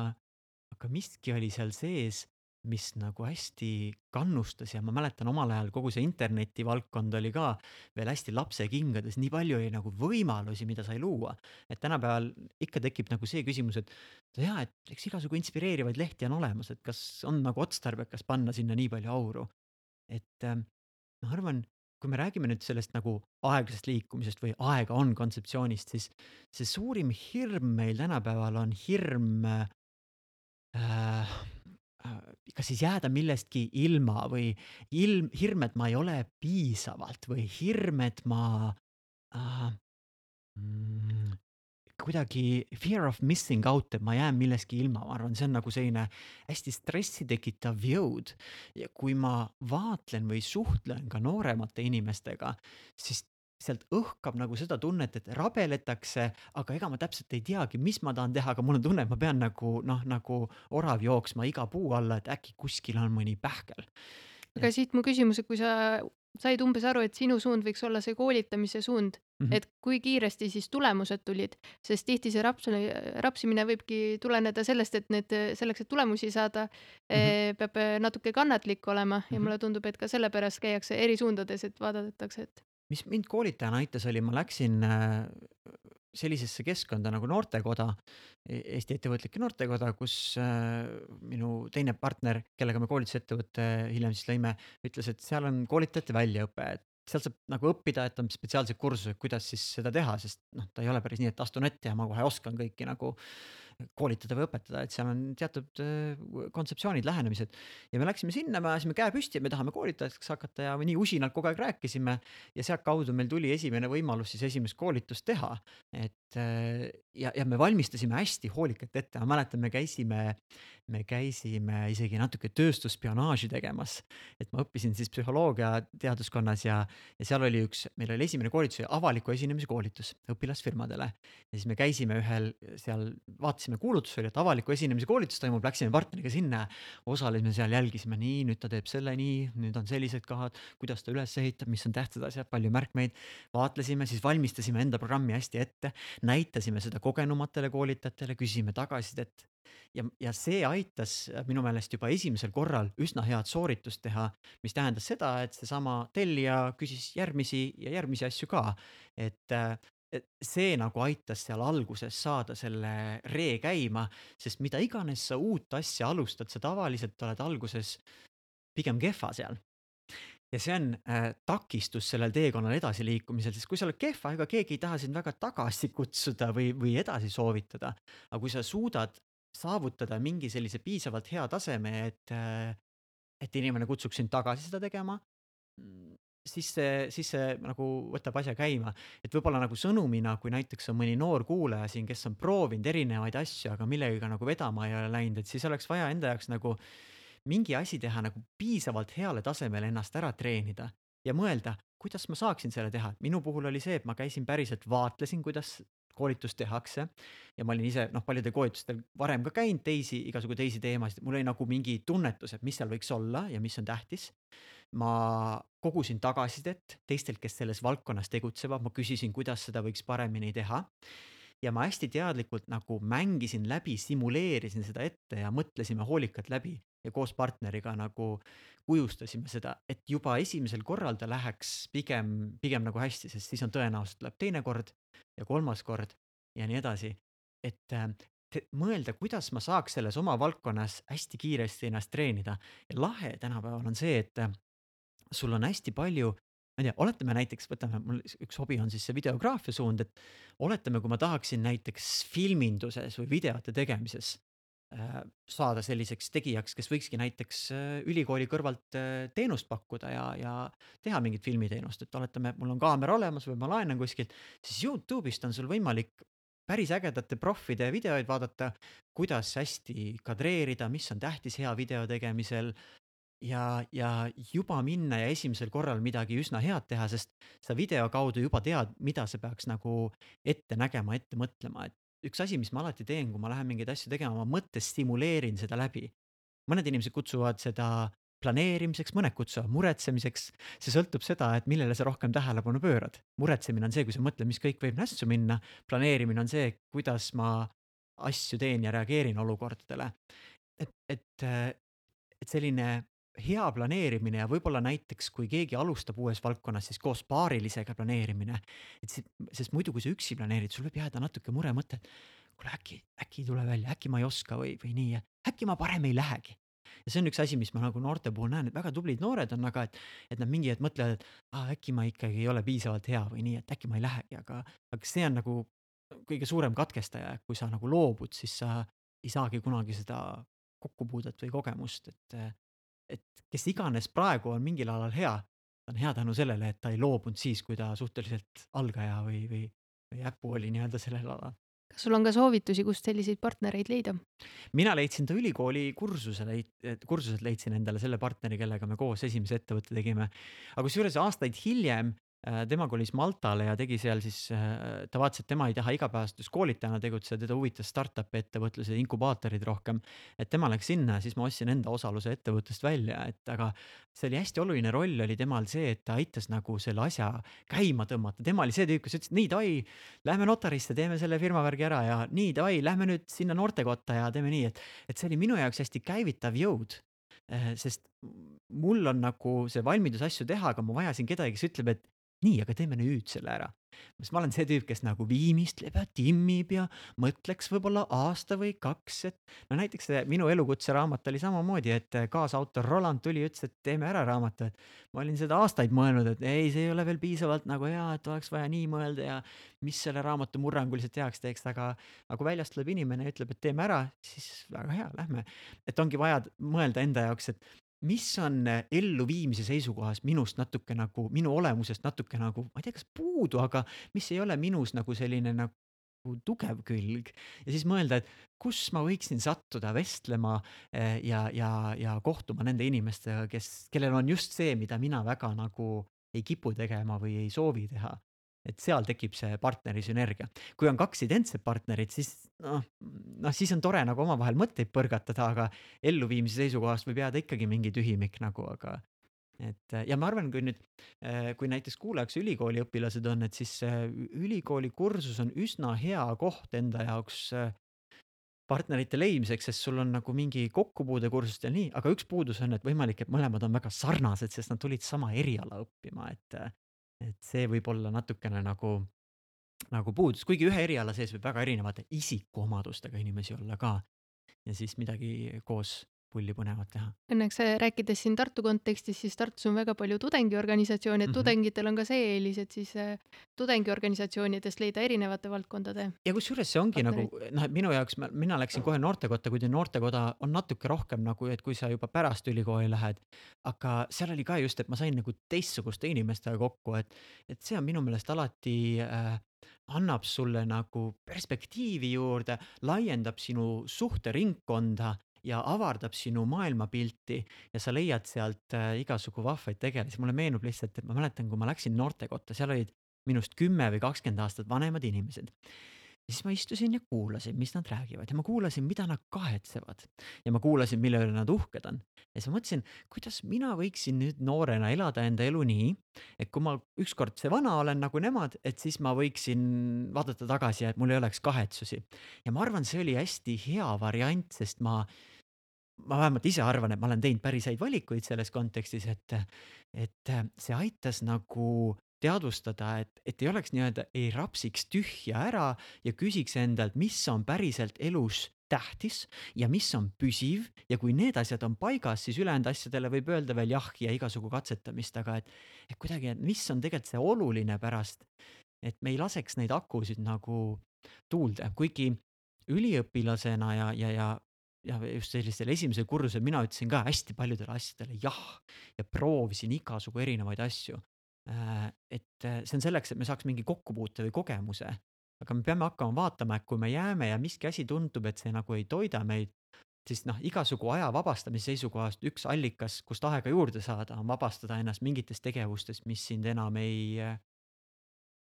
aga miski oli seal sees, mis nagu hästi kannustas ja ma mäletan omal ajal kogu see internetivaldkond oli ka veel hästi lapsekingades, nii palju oli nagu võimalusi, mida sai luua. et tänapäeval ikka tekib nagu see küsimus, et jaa, et eks igasugu inspireerivaid lehti on olemas, et kas on nagu otstarbekas panna sinna nii palju auru. et äh, ma arvan, kui me räägime nüüd sellest nagu aeglasest liikumisest või aega on kontseptsioonist, siis see suurim hirm meil tänapäeval on hirm Äh, äh, kas siis jääda millestki ilma või ilm, hirm, et ma ei ole piisavalt või hirm, et ma äh, mm, kuidagi fear of missing out, et ma jään millestki ilma, ma arvan, see on nagu selline hästi stressi tekitav jõud. ja kui ma vaatlen või suhtlen ka nooremate inimestega, siis sealt õhkab nagu seda tunnet, et rabeletakse, aga ega ma täpselt ei teagi, mis ma tahan teha, aga mul on tunne, et ma pean nagu noh, nagu orav jooksma iga puu alla, et äkki kuskil on mõni pähkel. aga siit mu küsimus, et kui sa said umbes aru, et sinu suund võiks olla see koolitamise suund mm, -hmm. et kui kiiresti siis tulemused tulid, sest tihti see raps, rapsimine võibki tuleneda sellest, et need, selleks, et tulemusi saada mm, -hmm. peab natuke kannatlik olema ja mm -hmm. mulle tundub, et ka sellepärast käiakse eri suundades, et vaadatakse, et mis mind koolitajana aitas, oli, ma läksin äh, sellisesse keskkonda nagu noortekoda, e-, Eesti Ettevõtlike Noortekoda, kus äh, minu teine partner, kellega me koolitusettevõtte hiljem siis lõime, ütles, et seal on koolitajate väljaõpe, et sealt saab nagu õppida, et on spetsiaalsed kursused, kuidas siis seda teha, sest noh, ta ei ole päris nii, et astun ette ja ma kohe oskan kõiki nagu koolitada või õpetada, et seal on teatud äh, kontseptsioonid, lähenemised. ja me läksime sinna, me ajasime käe püsti, et me tahame koolitajaks hakata ja nii usinalt kogu aeg rääkisime. ja sealtkaudu meil tuli esimene võimalus siis esimest koolitust teha. et ja, ja me valmistasime hästi hoolikalt ette, ma mäletan, me käisime, me käisime isegi natuke tööstusspionaaži tegemas. et ma õppisin siis psühholoogia teaduskonnas ja, ja seal oli üks, meil oli esimene koolitus, avaliku esinemise koolitus õpilasfirmadele. ja siis me käisime ühel seal, vaatasime kuulutusi, oli, et avaliku esinemise koolitus toimub, läksime partneriga sinna, osalesime seal, jälgisime, nii, nüüd ta teeb selle nii, nüüd on sellised kohad, kuidas ta üles ehitab, mis on tähtsad asjad, palju märkmeid. vaatlesime, siis valmistasime enda programmi hästi ette, näitasime seda kogenumatele koolitajatele, küsisime tagasisidet. ja, ja see aitas minu meelest juba esimesel korral üsna head sooritust teha, mis tähendas seda, et seesama tellija küsis järgmisi ja järgmisi asju ka. et et see nagu aitas seal alguses saada selle ree käima, sest mida iganes sa uut asja alustad, sa tavaliselt oled alguses pigem kehva seal. Ja see on äh, takistus sellel teekonnal edasiliikumisel, sest kui sa oled kehva, ega keegi ei taha sind väga tagasi kutsuda või, või edasi soovitada. aga kui sa suudad saavutada mingi sellise piisavalt hea taseme, et äh,, et inimene kutsuks sind tagasi seda tegema siis see, siis see nagu võtab asja käima, et võib-olla nagu sõnumina, kui näiteks on mõni noor kuulaja siin, kes on proovinud erinevaid asju, aga millegagi nagu vedama ei ole läinud, et siis oleks vaja enda jaoks nagu mingi asi teha nagu piisavalt heale tasemele ennast ära treenida ja mõelda, kuidas ma saaksin selle teha. minu puhul oli see, et ma käisin päriselt, vaatlesin, kuidas koolitust tehakse ja ma olin ise noh, paljudel koolitustel varem ka käinud, teisi, igasugu teisi teemasid, mul oli nagu mingi tunnetus, et mis seal võiks olla ja mis on tähtis ma kogusin tagasisidet teistelt, kes selles valdkonnas tegutsevad, ma küsisin, kuidas seda võiks paremini teha. Ja ma hästi teadlikult nagu mängisin läbi, simuleerisin seda ette ja mõtlesime hoolikalt läbi ja koos partneriga nagu kujustasime seda, et juba esimesel korral ta läheks pigem, pigem nagu hästi, sest siis on tõenäoliselt tuleb teine kord ja kolmas kord ja nii edasi. et te, mõelda, kuidas ma saaks selles oma valdkonnas hästi kiiresti ennast treenida ja lahe tänapäeval on see, et sul on hästi palju, ma ei tea, oletame näiteks, võtame, mul üks hobi on siis see videograafia suund, et oletame, kui ma tahaksin näiteks filminduses või videote tegemises äh, saada selliseks tegijaks, kes võikski näiteks äh, ülikooli kõrvalt äh, teenust pakkuda ja, ja teha mingit filmiteenust, et oletame, mul on kaamera olemas või ma laenan kuskilt, siis Youtube'ist on sul võimalik päris ägedate proffide videoid vaadata, kuidas hästi kadreerida, mis on tähtis hea video tegemisel ja, ja juba minna ja esimesel korral midagi üsna head teha, sest sa video kaudu juba tead, mida sa peaks nagu ette nägema, ette mõtlema, et üks asi, mis ma alati teen, kui ma lähen mingeid asju tegema, ma mõttes stimuleerin seda läbi. mõned inimesed kutsuvad seda planeerimiseks, mõned kutsuvad muretsemiseks. see sõltub seda, et millele sa rohkem tähelepanu pöörad. muretsemine on see, kui sa mõtled, mis kõik võib nässu minna. planeerimine on see, kuidas ma asju teen ja reageerin olukordadele. et, et, et selline hea planeerimine ja võib-olla näiteks, kui keegi alustab uues valdkonnas, siis koos paarilisega planeerimine. et see, sest muidu, kui sa üksi planeerid, sul võib jääda natuke muremõte, et kuule, äkki, äkki ei tule välja, äkki ma ei oska või, või nii, äkki ma parem ei lähegi. ja see on üks asi, mis ma nagu noorte puhul näen, et väga tublid noored on, aga et, et nad mingi hetk mõtlevad, et aa, äkki ma ikkagi ei ole piisavalt hea või nii, et äkki ma ei lähegi, aga, aga see on nagu kõige suurem katkestaja, et kui sa nagu loobud, siis sa ei saagi kunagi seda kokkupuudet või kogemust, et et kes iganes praegu on mingil alal hea, ta on hea tänu sellele, et ta ei loobunud siis, kui ta suhteliselt algaja või, või, või äpu oli nii-öelda sellel alal. kas sul on ka soovitusi, kust selliseid partnereid leida? mina leidsin ta ülikooli kursusele, kursuselt leidsin endale selle partneri, kellega me koos esimese ettevõtte tegime. aga kusjuures aastaid hiljem tema kolis Maltale ja tegi seal siis, äh, ta vaatas, et tema ei taha igapäevaselt koolitajana tegutseda, teda huvitas startup'i ettevõtlused, inkubaatorid rohkem. et tema läks sinna siis ma ostsin enda osaluse ettevõttest välja, et aga see oli hästi oluline roll oli temal see, et ta aitas nagu selle asja käima tõmmata, tema oli see tüüp, kes ütles, et nii, davai, lähme notarisse, teeme selle firma värgi ära ja nii, davai, lähme nüüd sinna noortekotta ja teeme nii, et, et see oli minu jaoks hästi käivitav jõud äh, sest mul on nagu see valmidus asju teha, aga ma vajasin kedagi, kes ütleb, et nii, aga teeme nüüd selle ära. sest ma olen see tüüp, kes nagu viimistleb ja timmib ja mõtleks võib-olla aasta või kaks, et no näiteks minu elukutsaraamat oli samamoodi, et kaasautor Roland tuli ütles, et teeme ära raamatu, et ma olin seda aastaid mõelnud, et ei, see ei ole veel piisavalt nagu hea, et oleks vaja nii mõelda ja mis selle raamatu murranguliselt heaks teeks, aga aga kui väljast tuleb inimene ja ütleb, et teeme ära, siis väga hea, lähme. et ongi vaja mõelda enda jaoks, et mis on äh, elluviimise seisukohast minust natuke nagu, minu olemusest natuke nagu, ma ei tea, kas puudu, aga mis ei ole minus nagu selline nagu tugev külg. Ja siis mõelda, et kus ma võiksin sattuda vestlema äh, ja, ja, ja kohtuma nende inimestega, kes, kellel on just see, mida mina väga nagu ei kipu tegema või ei soovi teha et seal tekib see partneri sünergia. kui on kaks identset partnerit, siis noh, noh siis on tore nagu omavahel mõtteid põrgatada, aga elluviimise seisukohast võib jääda ikkagi mingi tühimik nagu, aga et ja ma arvan, kui nüüd, kui näiteks kuulajaks ülikooli õpilased on, et siis ülikooli kursus on üsna hea koht enda jaoks partnerite leidmiseks, sest sul on nagu mingi kokkupuude kursustel nii, aga üks puudus on, et võimalik, et mõlemad on väga sarnased, sest nad tulid sama eriala õppima, et et see võib olla natukene nagu, nagu puudus, kuigi ühe eriala sees võib väga erinevate isikuomadustega inimesi olla ka. ja siis midagi koos pulli põnevat teha. Õnneks äh, rääkides siin Tartu kontekstis, siis Tartus on väga palju tudengiorganisatsioone, et mm -hmm. tudengitel on ka see eelis, et siis äh, tudengiorganisatsioonidest leida erinevate valdkondade. ja kusjuures see ongi partnerid. nagu noh, et minu jaoks, mina läksin kohe noortekotta, kuigi noortekoda on natuke rohkem nagu, et kui sa juba pärast ülikooli lähed. aga seal oli ka just, et ma sain nagu teistsuguste inimestega kokku, et, et see on minu meelest alati äh, annab sulle nagu perspektiivi juurde, laiendab sinu suhteringkonda ja avardab sinu maailmapilti ja sa leiad sealt äh, igasugu vahvaid tegelasi. mulle meenub lihtsalt, et ma mäletan, kui ma läksin noortekotta, seal olid minust kümme või kakskümmend aastat vanemad inimesed. ja siis ma istusin ja kuulasin, mis nad räägivad ja ma kuulasin, mida nad kahetsevad ja ma kuulasin, mille üle nad uhked on. ja siis ma mõtlesin, kuidas mina võiksin nüüd noorena elada enda elu nii, et kui ma ükskord see vana olen nagu nemad, et siis ma võiksin vaadata tagasi ja et mul ei oleks kahetsusi. ja ma arvan, see oli hästi hea variant, sest ma ma vähemalt ise arvan, et ma olen teinud päris häid valikuid selles kontekstis, et, et see aitas nagu teadvustada, et, et ei oleks nii-öelda, ei rapsiks tühja ära ja küsiks endalt, mis on päriselt elus tähtis ja mis on püsiv ja kui need asjad on paigas, siis ülejäänud asjadele võib öelda veel jah ja igasugu katsetamist, aga et, et kuidagi, et mis on tegelikult see oluline pärast, et me ei laseks neid akusid nagu tuulde, kuigi üliõpilasena ja, ja, ja ja just sellistel esimesel kursusel mina ütlesin ka hästi paljudele asjadele jah ja proovisin igasugu erinevaid asju. Äh, et äh, see on selleks, et me saaks mingi kokkupuute või kogemuse, aga me peame hakkama vaatama, et kui me jääme ja miski asi tundub, et see nagu ei toida meid, siis noh, igasugu aja vabastamise seisukohast üks allikas, kust aega juurde saada, on vabastada ennast mingitest tegevustest, mis sind enam ei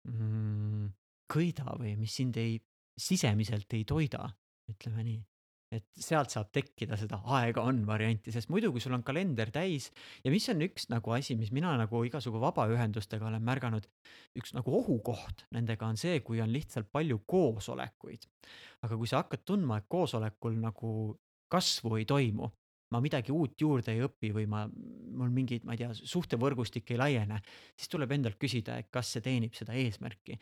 mm, köida või mis sind ei, sisemiselt ei toida, ütleme nii et sealt saab tekkida seda aega on varianti, sest muidu, kui sul on kalender täis ja mis on üks nagu asi, mis mina nagu igasugu vabaühendustega olen märganud, üks nagu ohukoht nendega on see, kui on lihtsalt palju koosolekuid. aga kui sa hakkad tundma, et koosolekul nagu kasvu ei toimu, ma midagi uut juurde ei õpi või ma, mul mingid, ma ei tea, suhtevõrgustik ei laiene, siis tuleb endalt küsida, et kas see teenib seda eesmärki.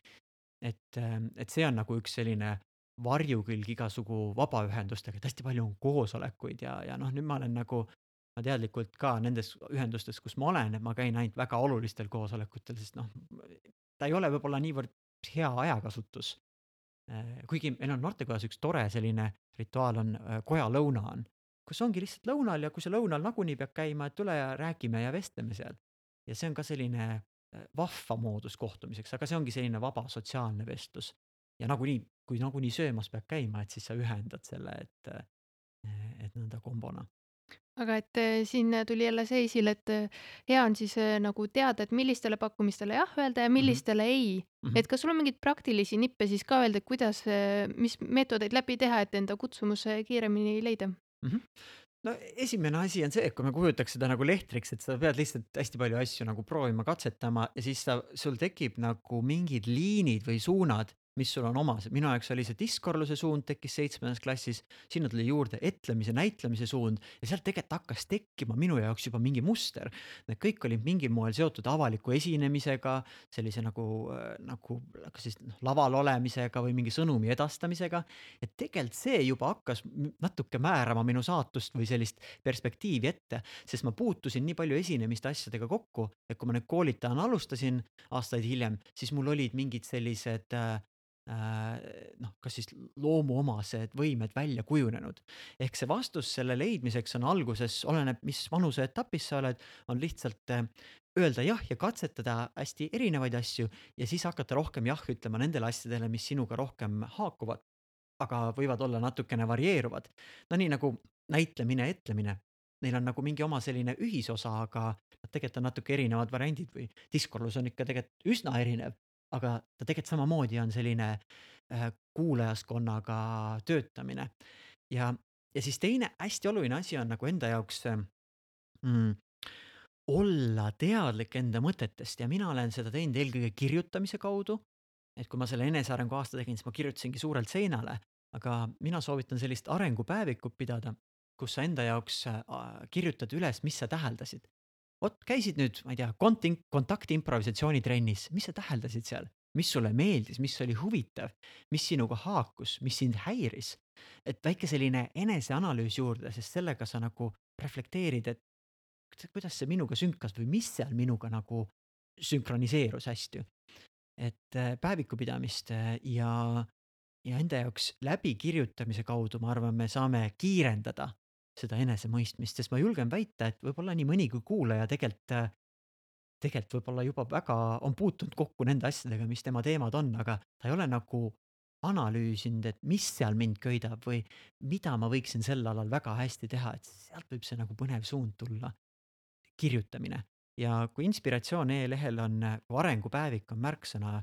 et, et see on nagu üks selline varjukülg igasugu vabaühendustega, hästi palju on koosolekuid ja, ja noh, nüüd ma olen nagu ma teadlikult ka nendes ühendustes, kus ma olen, et ma käin ainult väga olulistel koosolekutel, sest noh, ta ei ole võib-olla niivõrd hea ajakasutus. Äh, kuigi meil on noortekojas üks tore selline rituaal on äh, kojalõuna on, kus ongi lihtsalt lõunal ja kui sa lõunal nagunii pead käima, et tule ja räägime ja vestleme seal. ja see on ka selline äh, vahva moodus kohtumiseks, aga see ongi selline vaba sotsiaalne vestlus. Ja nagunii kui nagunii söömas peab käima, et siis sa ühendad selle, et, et nõnda kombona aga et eh, siin tuli jälle see esile, et eh, hea on siis eh, nagu teada, et millistele pakkumistele jah öelda ja mhm. millistele mm -hmm. ei mm. -hmm. et kas sul on mingeid praktilisi nippe siis ka öelda, kuidas, mis meetodeid läbi teha, et enda kutsumus kiiremini leida mm? -hmm no esimene asi on see, et kui me kujutaks seda nagu lehtriks, et sa pead lihtsalt hästi palju asju nagu proovima, katsetama ja siis sa, sul tekib nagu mingid liinid või suunad, mis sul on omased, minu jaoks oli see diskorluse suund tekkis seitsmendas klassis, sinna tuli juurde etlemise, näitlemise suund ja sealt tegelikult hakkas tekkima minu jaoks juba mingi muster. Need kõik olid mingil moel seotud avaliku esinemisega, sellise nagu, nagu kas siis noh, laval olemisega või mingi sõnumi edastamisega. et tegelikult see juba hakkas natuke määrama minu saatust või sellist perspektiivi ette, sest ma puutusin nii palju esinemiste asjadega kokku, et kui ma nüüd koolitajana alustasin aastaid hiljem, siis mul olid mingid sellised äh, Äh, noh, kas siis loomuomased võimed välja kujunenud. ehk see vastus selle leidmiseks on alguses, oleneb, mis vanuseetapis sa oled, on lihtsalt äh, öelda jah ja katsetada hästi erinevaid asju ja siis hakata rohkem jah ütlema nendele asjadele, mis sinuga rohkem haakuvad. aga võivad olla natukene varieeruvad. no nii nagu näitlemine, etlemine, neil on nagu mingi oma selline ühisosa, aga nad tegelikult on natuke erinevad variandid või diskorlus on ikka tegelikult üsna erinev aga ta tegelikult samamoodi on selline äh, kuulajaskonnaga töötamine. ja, ja siis teine hästi oluline asi on nagu enda jaoks äh, mm, olla teadlik enda mõtetest ja mina olen seda teinud eelkõige kirjutamise kaudu. et kui ma selle enesearengu aasta tegin, siis ma kirjutasingi suurelt seinale, aga mina soovitan sellist arengupäevikut pidada, kus sa enda jaoks äh, kirjutad üles, mis sa täheldasid vot käisid nüüd, ma ei tea, konting-, kontaktimprovisatsioonitrennis, mis sa täheldasid seal, mis sulle meeldis, mis oli huvitav, mis sinuga haakus, mis sind häiris. et väike selline eneseanalüüs juurde, sest sellega sa nagu reflekteerid, et kuidas see minuga sünkas või mis seal minuga nagu sünkroniseerus hästi. et äh, päevikupidamist äh, ja, ja enda jaoks läbikirjutamise kaudu, ma arvan, me saame kiirendada seda enesemõistmist, sest ma julgen väita, et võib-olla nii mõnigi kuulaja tegelikult, tegelikult võib-olla juba väga on puutunud kokku nende asjadega, mis tema teemad on, aga ta ei ole nagu analüüsinud, et mis seal mind köidab või mida ma võiksin sel alal väga hästi teha, et sealt võib see nagu põnev suund tulla. kirjutamine ja kui inspiratsioon e-lehel on, kui arengupäevik on märksõna,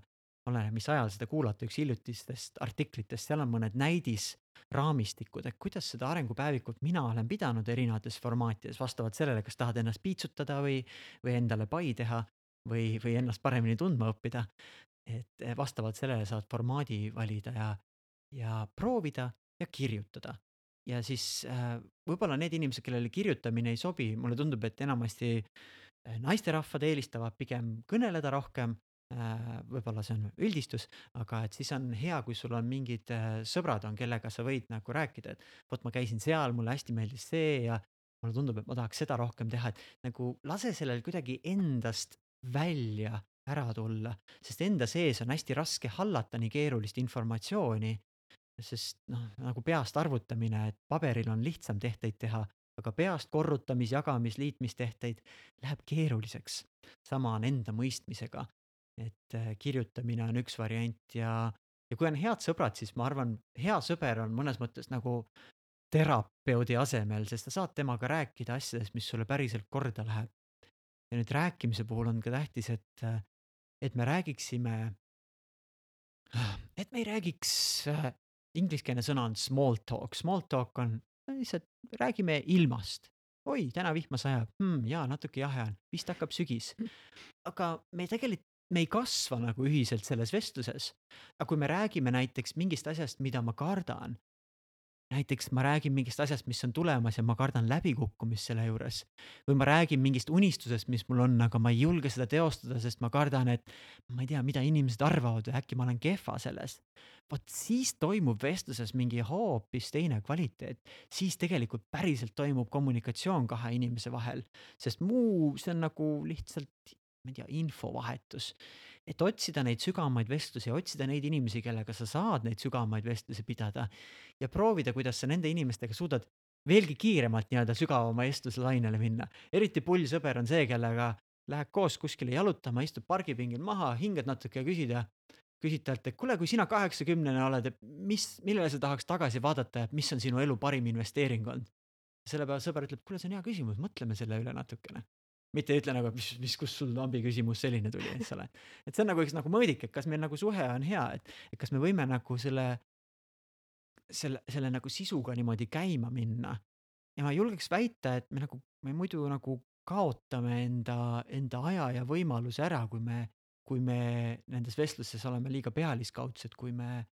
oleneb, mis ajal seda kuulata, üks hiljutistest artiklitest, seal on mõned näidisraamistikud, et kuidas seda arengupäevikut mina olen pidanud erinevates formaatides, vastavalt sellele, kas tahad ennast piitsutada või, või endale pai teha või, või ennast paremini tundma õppida. et eh, vastavalt sellele saad formaadi valida ja, ja proovida ja kirjutada. ja siis äh, võib-olla need inimesed, kellele kirjutamine ei sobi, mulle tundub, et enamasti eh, naisterahvad eelistavad pigem kõneleda rohkem võib-olla see on üldistus, aga et siis on hea, kui sul on mingid äh, sõbrad on, kellega sa võid nagu rääkida, et vot ma käisin seal, mulle hästi meeldis see ja mulle tundub, et ma tahaks seda rohkem teha, et nagu lase sellel kuidagi endast välja ära tulla, sest enda sees on hästi raske hallata nii keerulist informatsiooni. sest noh, nagu peast arvutamine, et paberil on lihtsam tehteid teha, aga peast korrutamis, jagamis, liitmistehteid läheb keeruliseks. sama on enda mõistmisega et äh, kirjutamine on üks variant ja, ja kui on head sõbrad, siis ma arvan, hea sõber on mõnes mõttes nagu terapeudi asemel, sest sa saad temaga rääkida asjadest, mis sulle päriselt korda läheb. ja nüüd rääkimise puhul on ka tähtis, et, äh, et me räägiksime, et me ei räägiks, äh, ingliskeelne sõna on small talk, small talk on lihtsalt räägime ilmast oi, täna vihma sajab hmm,, jaa, natuke jahe on, vist hakkab sügis. aga me tegelikult me ei kasva nagu ühiselt selles vestluses. aga kui me räägime näiteks mingist asjast, mida ma kardan, näiteks ma räägin mingist asjast, mis on tulemas ja ma kardan läbikukkumist selle juures. või ma räägin mingist unistusest, mis mul on, aga ma ei julge seda teostada, sest ma kardan, et ma ei tea, mida inimesed arvavad või äkki ma olen kehva selles. vot siis toimub vestluses mingi hoopis teine kvaliteet, siis tegelikult päriselt toimub kommunikatsioon kahe inimese vahel, sest muu, see on nagu lihtsalt ma ei tea, infovahetus. et otsida neid sügavamaid vestlusi, otsida neid inimesi, kellega sa saad neid sügavamaid vestlusi pidada ja proovida, kuidas sa nende inimestega suudad veelgi kiiremalt nii-öelda sügavama vestluslainele minna. eriti pull sõber on see, kellega lähed koos kuskile jalutama, istud pargipingil maha, hingad natuke ja küsid ja küsid talt, et kuule, kui sina kaheksakümnene oled, et mis, millele sa tahaks tagasi vaadata, et mis on sinu elu parim investeering olnud? selle peale sõber ütleb, kuule, see on hea küsimus, mõtleme selle üle natukene mitte ei ütle nagu, mis, mis, kust sul lambi küsimus selline tuli, eks ole. et see on nagu üks nagu mõõdik, et kas meil nagu suhe on hea, et, et kas me võime nagu selle, selle, selle nagu sisuga niimoodi käima minna. ja ma julgeks väita, et me nagu, me muidu nagu kaotame enda, enda aja ja võimaluse ära, kui me, kui me nendes vestlustes oleme liiga pealiskaudsed, kui me,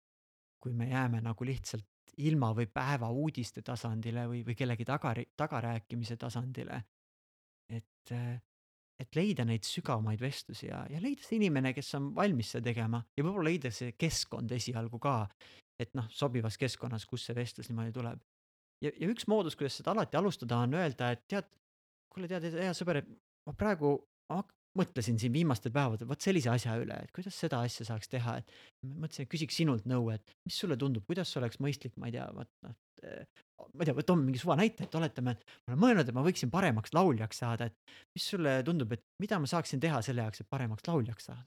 kui me jääme nagu lihtsalt ilma või päeva uudiste tasandile või, või kellegi taga, tagarääkimise tasandile et, äh, et leida neid sügavamaid vestlusi ja, ja leida see inimene, kes on valmis seda tegema ja võib-olla leida see keskkond esialgu ka. et noh, sobivas keskkonnas, kus see vestlus niimoodi tuleb. ja, ja üks moodus, kuidas seda alati alustada, on öelda, et tead, kuule, tead, hea sõber, et ma praegu ma mõtlesin siin viimastel päevadel vot sellise asja üle, et kuidas seda asja saaks teha, et mõtlesin, et küsiks sinult nõu, et mis sulle tundub, kuidas oleks mõistlik, ma ei tea, vot noh, ma ei tea, toome mingi suva näite, et oletame, et ma olen mõelnud, et ma võiksin paremaks lauljaks saada, et mis sulle tundub, et mida ma saaksin teha selle jaoks, et paremaks lauljaks saada?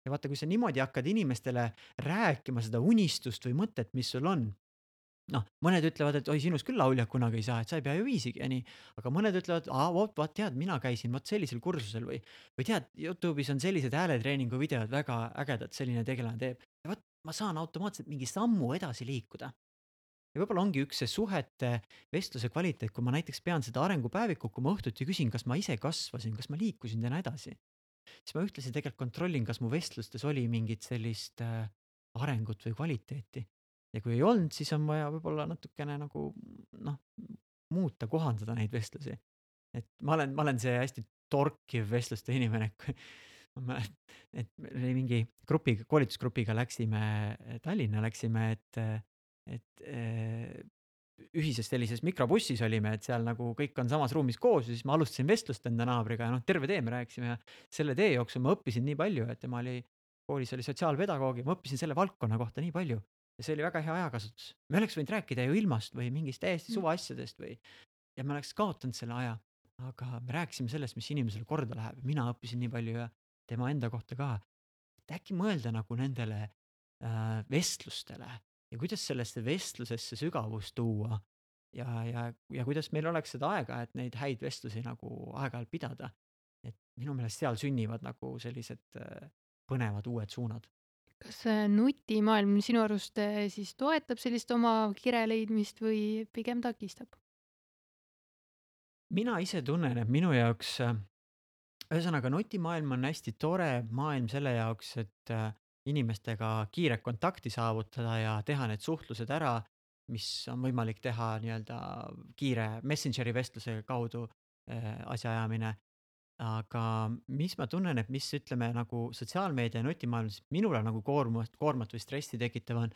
ja vaata, kui sa niimoodi hakkad inimestele rääkima seda unistust või mõtet, mis sul on, noh, mõned ütlevad, et oi, sinust küll lauljat kunagi ei saa, et sa ei pea ju viisigi ja nii. aga mõned ütlevad, aa vot, vot tead, mina käisin vot sellisel kursusel või, või tead, Youtube'is on sellised hääletreeningu videod väga ägedad, selline tegelane teeb. ja vot ma saan automaatselt mingi sammu edasi liikuda. ja võib-olla ongi üks see suhete, vestluse kvaliteet, kui ma näiteks pean seda arengupäevikut, kui ma õhtuti küsin, kas ma ise kasvasin, kas ma liikusin täna edasi. siis ma ühtlasi tegelikult kontrollin, kas mu vestlustes oli mingit sellist äh, arengut või kvaliteeti ja kui ei olnud, siis on vaja võib-olla natukene nagu noh, muuta, kohandada neid vestlusi. et ma olen, ma olen see hästi torkiv vestluste inimene, <laughs> ma mäletan, et meil oli mingi grupiga, koolitusgrupiga läksime Tallinna, läksime, et, et äh, ühises sellises mikrobussis olime, et seal nagu kõik on samas ruumis koos ja siis ma alustasin vestlust enda naabriga ja noh, terve tee me rääkisime ja selle tee jooksul ma õppisin nii palju, et tema oli, koolis oli sotsiaalpedagoog ja ma õppisin selle valdkonna kohta nii palju ja see oli väga hea ajakasutus. me oleks võinud rääkida ju ilmast või mingist täiesti mm. suvaasjadest või ja me oleks kaotanud selle aja. aga me rääkisime sellest, mis inimesele korda läheb mina õppisin nii palju ja tema enda kohta ka. et äkki mõelda nagu nendele äh, vestlustele ja kuidas sellesse vestlusesse sügavust tuua ja, ja, ja kuidas meil oleks seda aega, et neid häid vestlusi nagu aeg-ajalt pidada. et minu meelest seal sünnivad nagu sellised äh, põnevad uued suunad kas see nutimaailm sinu arust eh, siis toetab sellist oma kire leidmist või pigem takistab? mina ise tunnen, et minu jaoks, äh, ühesõnaga nutimaailm on hästi tore maailm selle jaoks, et äh, inimestega kiiret kontakti saavutada ja teha need suhtlused ära, mis on võimalik teha nii-öelda kiire Messengeri vestluse kaudu äh, asjaajamine aga mis ma tunnen, et mis ütleme nagu sotsiaalmeedia ja nutimaailmas minule nagu koormat, koormat või stressi tekitav on.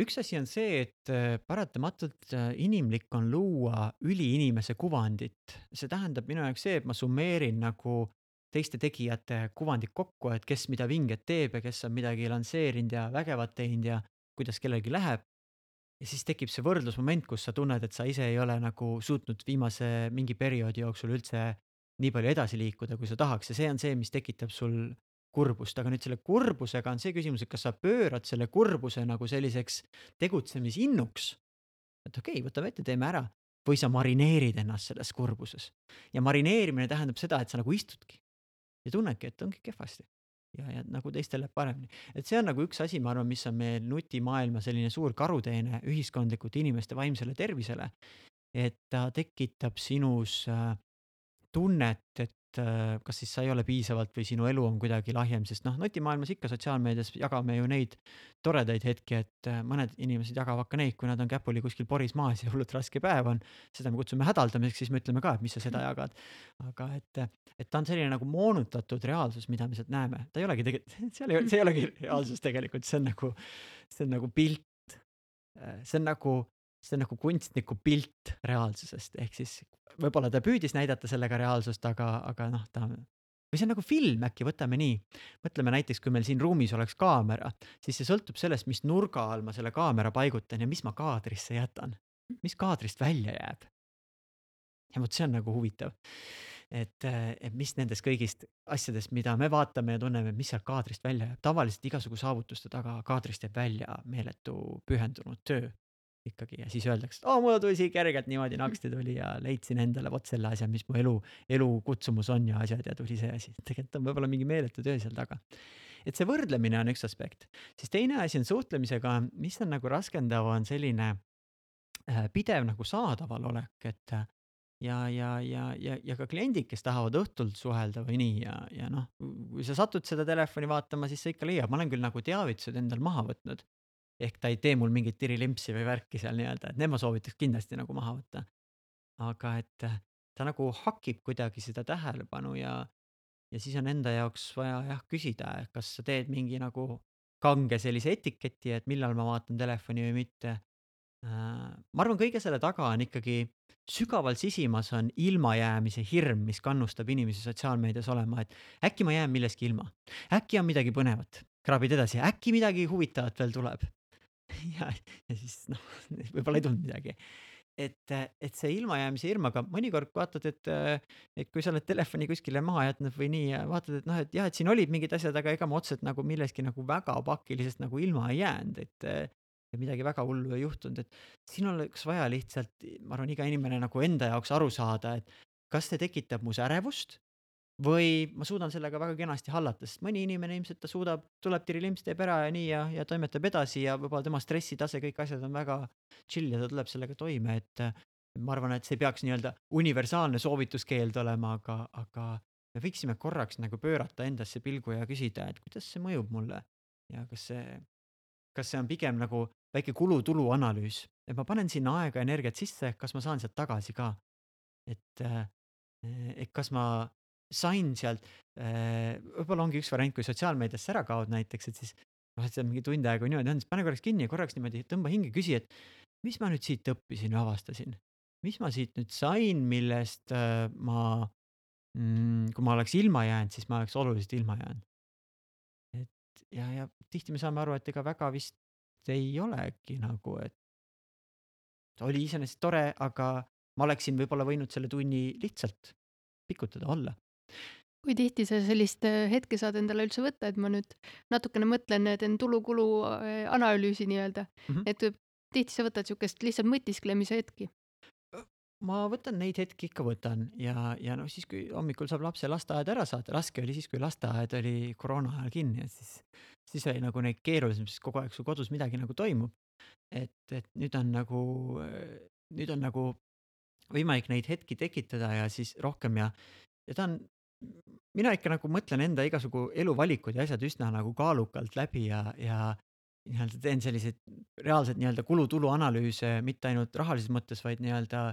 üks asi on see, et äh, paratamatult äh, inimlik on luua üliinimese kuvandit, see tähendab minu jaoks see, et ma summeerin nagu teiste tegijate kuvandit kokku, et kes mida vinget teeb ja kes on midagi lansseerinud ja vägevat teinud ja kuidas kellelgi läheb ja siis tekib see võrdlusmoment, kus sa tunned, et sa ise ei ole nagu suutnud viimase mingi perioodi jooksul üldse nii palju edasi liikuda, kui sa tahaks ja see on see, mis tekitab sul kurbust, aga nüüd selle kurbusega on see küsimus, et kas sa pöörad selle kurbuse nagu selliseks tegutsemisinnuks. et okei okay,, võtame ette, teeme ära või sa marineerid ennast selles kurbuses ja marineerimine tähendab seda, et sa nagu istudki ja tunnedki, et ongi kehvasti ja, ja nagu teistel läheb paremini. et see on nagu üks asi, ma arvan, mis on meil nutimaailma selline suur karuteene ühiskondlikult inimeste vaimsele tervisele. et ta tekitab sinus äh, tunnet, et äh, kas siis sa ei ole piisavalt või sinu elu on kuidagi lahjem, sest noh, nutimaailmas ikka sotsiaalmeedias jagame ju neid toredaid hetki, et äh, mõned inimesed jagavad ka neid, kui nad on käpuli kuskil poris maas ja hullult raske päev on. seda me kutsume hädaldamiseks, siis me ütleme ka, et mis sa seda jagad. aga et, et ta on selline nagu moonutatud reaalsus, mida me sealt näeme, ta ei olegi tegelikult, <laughs> seal ei, see ei olegi reaalsus tegelikult, see on nagu, see on nagu pilt. Äh, see on nagu see on nagu kunstniku pilt reaalsusest, ehk siis võib-olla ta püüdis näidata sellega reaalsust, aga, aga noh, ta või see on nagu film äkki, võtame nii. mõtleme näiteks, kui meil siin ruumis oleks kaamera, siis see sõltub sellest, mis nurga all ma selle kaamera paigutan ja mis ma kaadrisse jätan. mis kaadrist välja jääb. ja vot see on nagu huvitav. et, et mis nendest kõigist asjadest, mida me vaatame ja tunneme, mis sealt kaadrist välja jääb, tavaliselt igasugu saavutuste taga kaadrist jääb välja meeletu pühendunud töö ikkagi ja siis öeldakse, et oo, mul tuli siia kergelt niimoodi naksti tuli ja leidsin endale vot selle asja, mis mu elu, elu kutsumus on ja asjad ja tuli see asi. tegelikult on võib-olla mingi meeletu töö seal taga. et see võrdlemine on üks aspekt, siis teine asi on suhtlemisega, mis on nagu raskendav, on selline äh, pidev nagu saadaval olek, et ja, ja, ja, ja, ja ka kliendid, kes tahavad õhtult suhelda või nii ja, ja noh, kui sa satud seda telefoni vaatama, siis sa ikka leiad, ma olen küll nagu teavitused endal maha võtnud ehk ta ei tee mul mingit tirilimpsi või värki seal nii-öelda, et need ma soovitaks kindlasti nagu maha võtta. aga et äh, ta nagu hakib kuidagi seda tähelepanu ja, ja siis on enda jaoks vaja jah küsida, kas sa teed mingi nagu kange sellise etiketi, et millal ma vaatan telefoni või mitte. Äh, ma arvan, kõige selle taga on ikkagi sügaval sisimas on ilmajäämise hirm, mis kannustab inimesi sotsiaalmeedias olema, et äkki ma jään millestki ilma, äkki on midagi põnevat, kraabid edasi, äkki midagi huvitavat veel tuleb <laughs> ja, ja siis noh, <laughs> võib-olla ei tulnud midagi. et, et see ilmajäämise hirm, aga mõnikord vaatad, et, et kui sa oled telefoni kuskile maha jätnud või nii ja vaatad, et noh, et jah, et siin olid mingid asjad, aga ega ma otseselt nagu millestki nagu väga pakilisest nagu ilma ei jäänud, et ja midagi väga hullu ei juhtunud, et siin oleks vaja lihtsalt, ma arvan, iga inimene nagu enda jaoks aru saada, et kas see tekitab mus ärevust või ma suudan sellega väga kenasti hallata, sest mõni inimene ilmselt ta suudab, tuleb tirilimps, teeb ära ja nii ja, ja toimetab edasi ja võib-olla tema stressitase, kõik asjad on väga chill ja ta tuleb sellega toime, et ma arvan, et see peaks nii-öelda universaalne soovituskeeld olema, aga, aga me võiksime korraks nagu pöörata endasse pilgu ja küsida, et kuidas see mõjub mulle ja kas see, kas see on pigem nagu väike kulu-tulu analüüs, et ma panen sinna aega, energiat sisse, kas ma saan sealt tagasi ka. et, et kas ma sain sealt, äh, võib-olla ongi üks variant, kui sotsiaalmeediasse ära kaod näiteks, et siis noh, et seal mingi tund aega niimoodi on, siis pane korraks kinni ja korraks niimoodi tõmba hinge, küsi, et mis ma nüüd siit õppisin ja avastasin. mis ma siit nüüd sain, millest äh, ma mm,, kui ma oleks ilma jäänud, siis ma oleks oluliselt ilma jäänud. et ja, ja tihti me saame aru, et ega väga vist ei olegi nagu, et oli iseenesest tore, aga ma oleksin võib-olla võinud selle tunni lihtsalt pikutada, olla kui tihti sa sellist äh, hetke saad endale üldse võtta, et ma nüüd natukene mõtlen, teen tulu-kulu äh, analüüsi nii-öelda mm, -hmm. et tihti sa võtad niisugust lihtsalt mõtisklemise hetki? ma võtan neid hetki ikka võtan ja, ja noh, siis kui hommikul saab lapse lasteaeda ära saata, raske oli siis, kui lasteaed oli koroona ajal kinni, et siis, siis oli nagu neid keerulisem, sest kogu aeg su kodus midagi nagu toimub. et, et nüüd on nagu, nüüd on nagu võimalik neid hetki tekitada ja siis rohkem ja, ja ta on mina ikka nagu mõtlen enda igasugu eluvalikud ja asjad üsna nagu kaalukalt läbi ja, ja nii-öelda teen selliseid reaalseid nii-öelda kulu-tulu analüüse, mitte ainult rahalises mõttes, vaid nii-öelda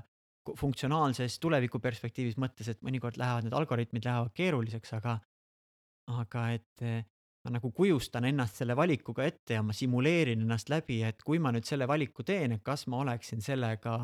funktsionaalses tulevikuperspektiivis mõttes, et mõnikord lähevad need algoritmid lähevad keeruliseks, aga aga et eh, ma nagu kujustan ennast selle valikuga ette ja ma simuleerin ennast läbi, et kui ma nüüd selle valiku teen, et kas ma oleksin sellega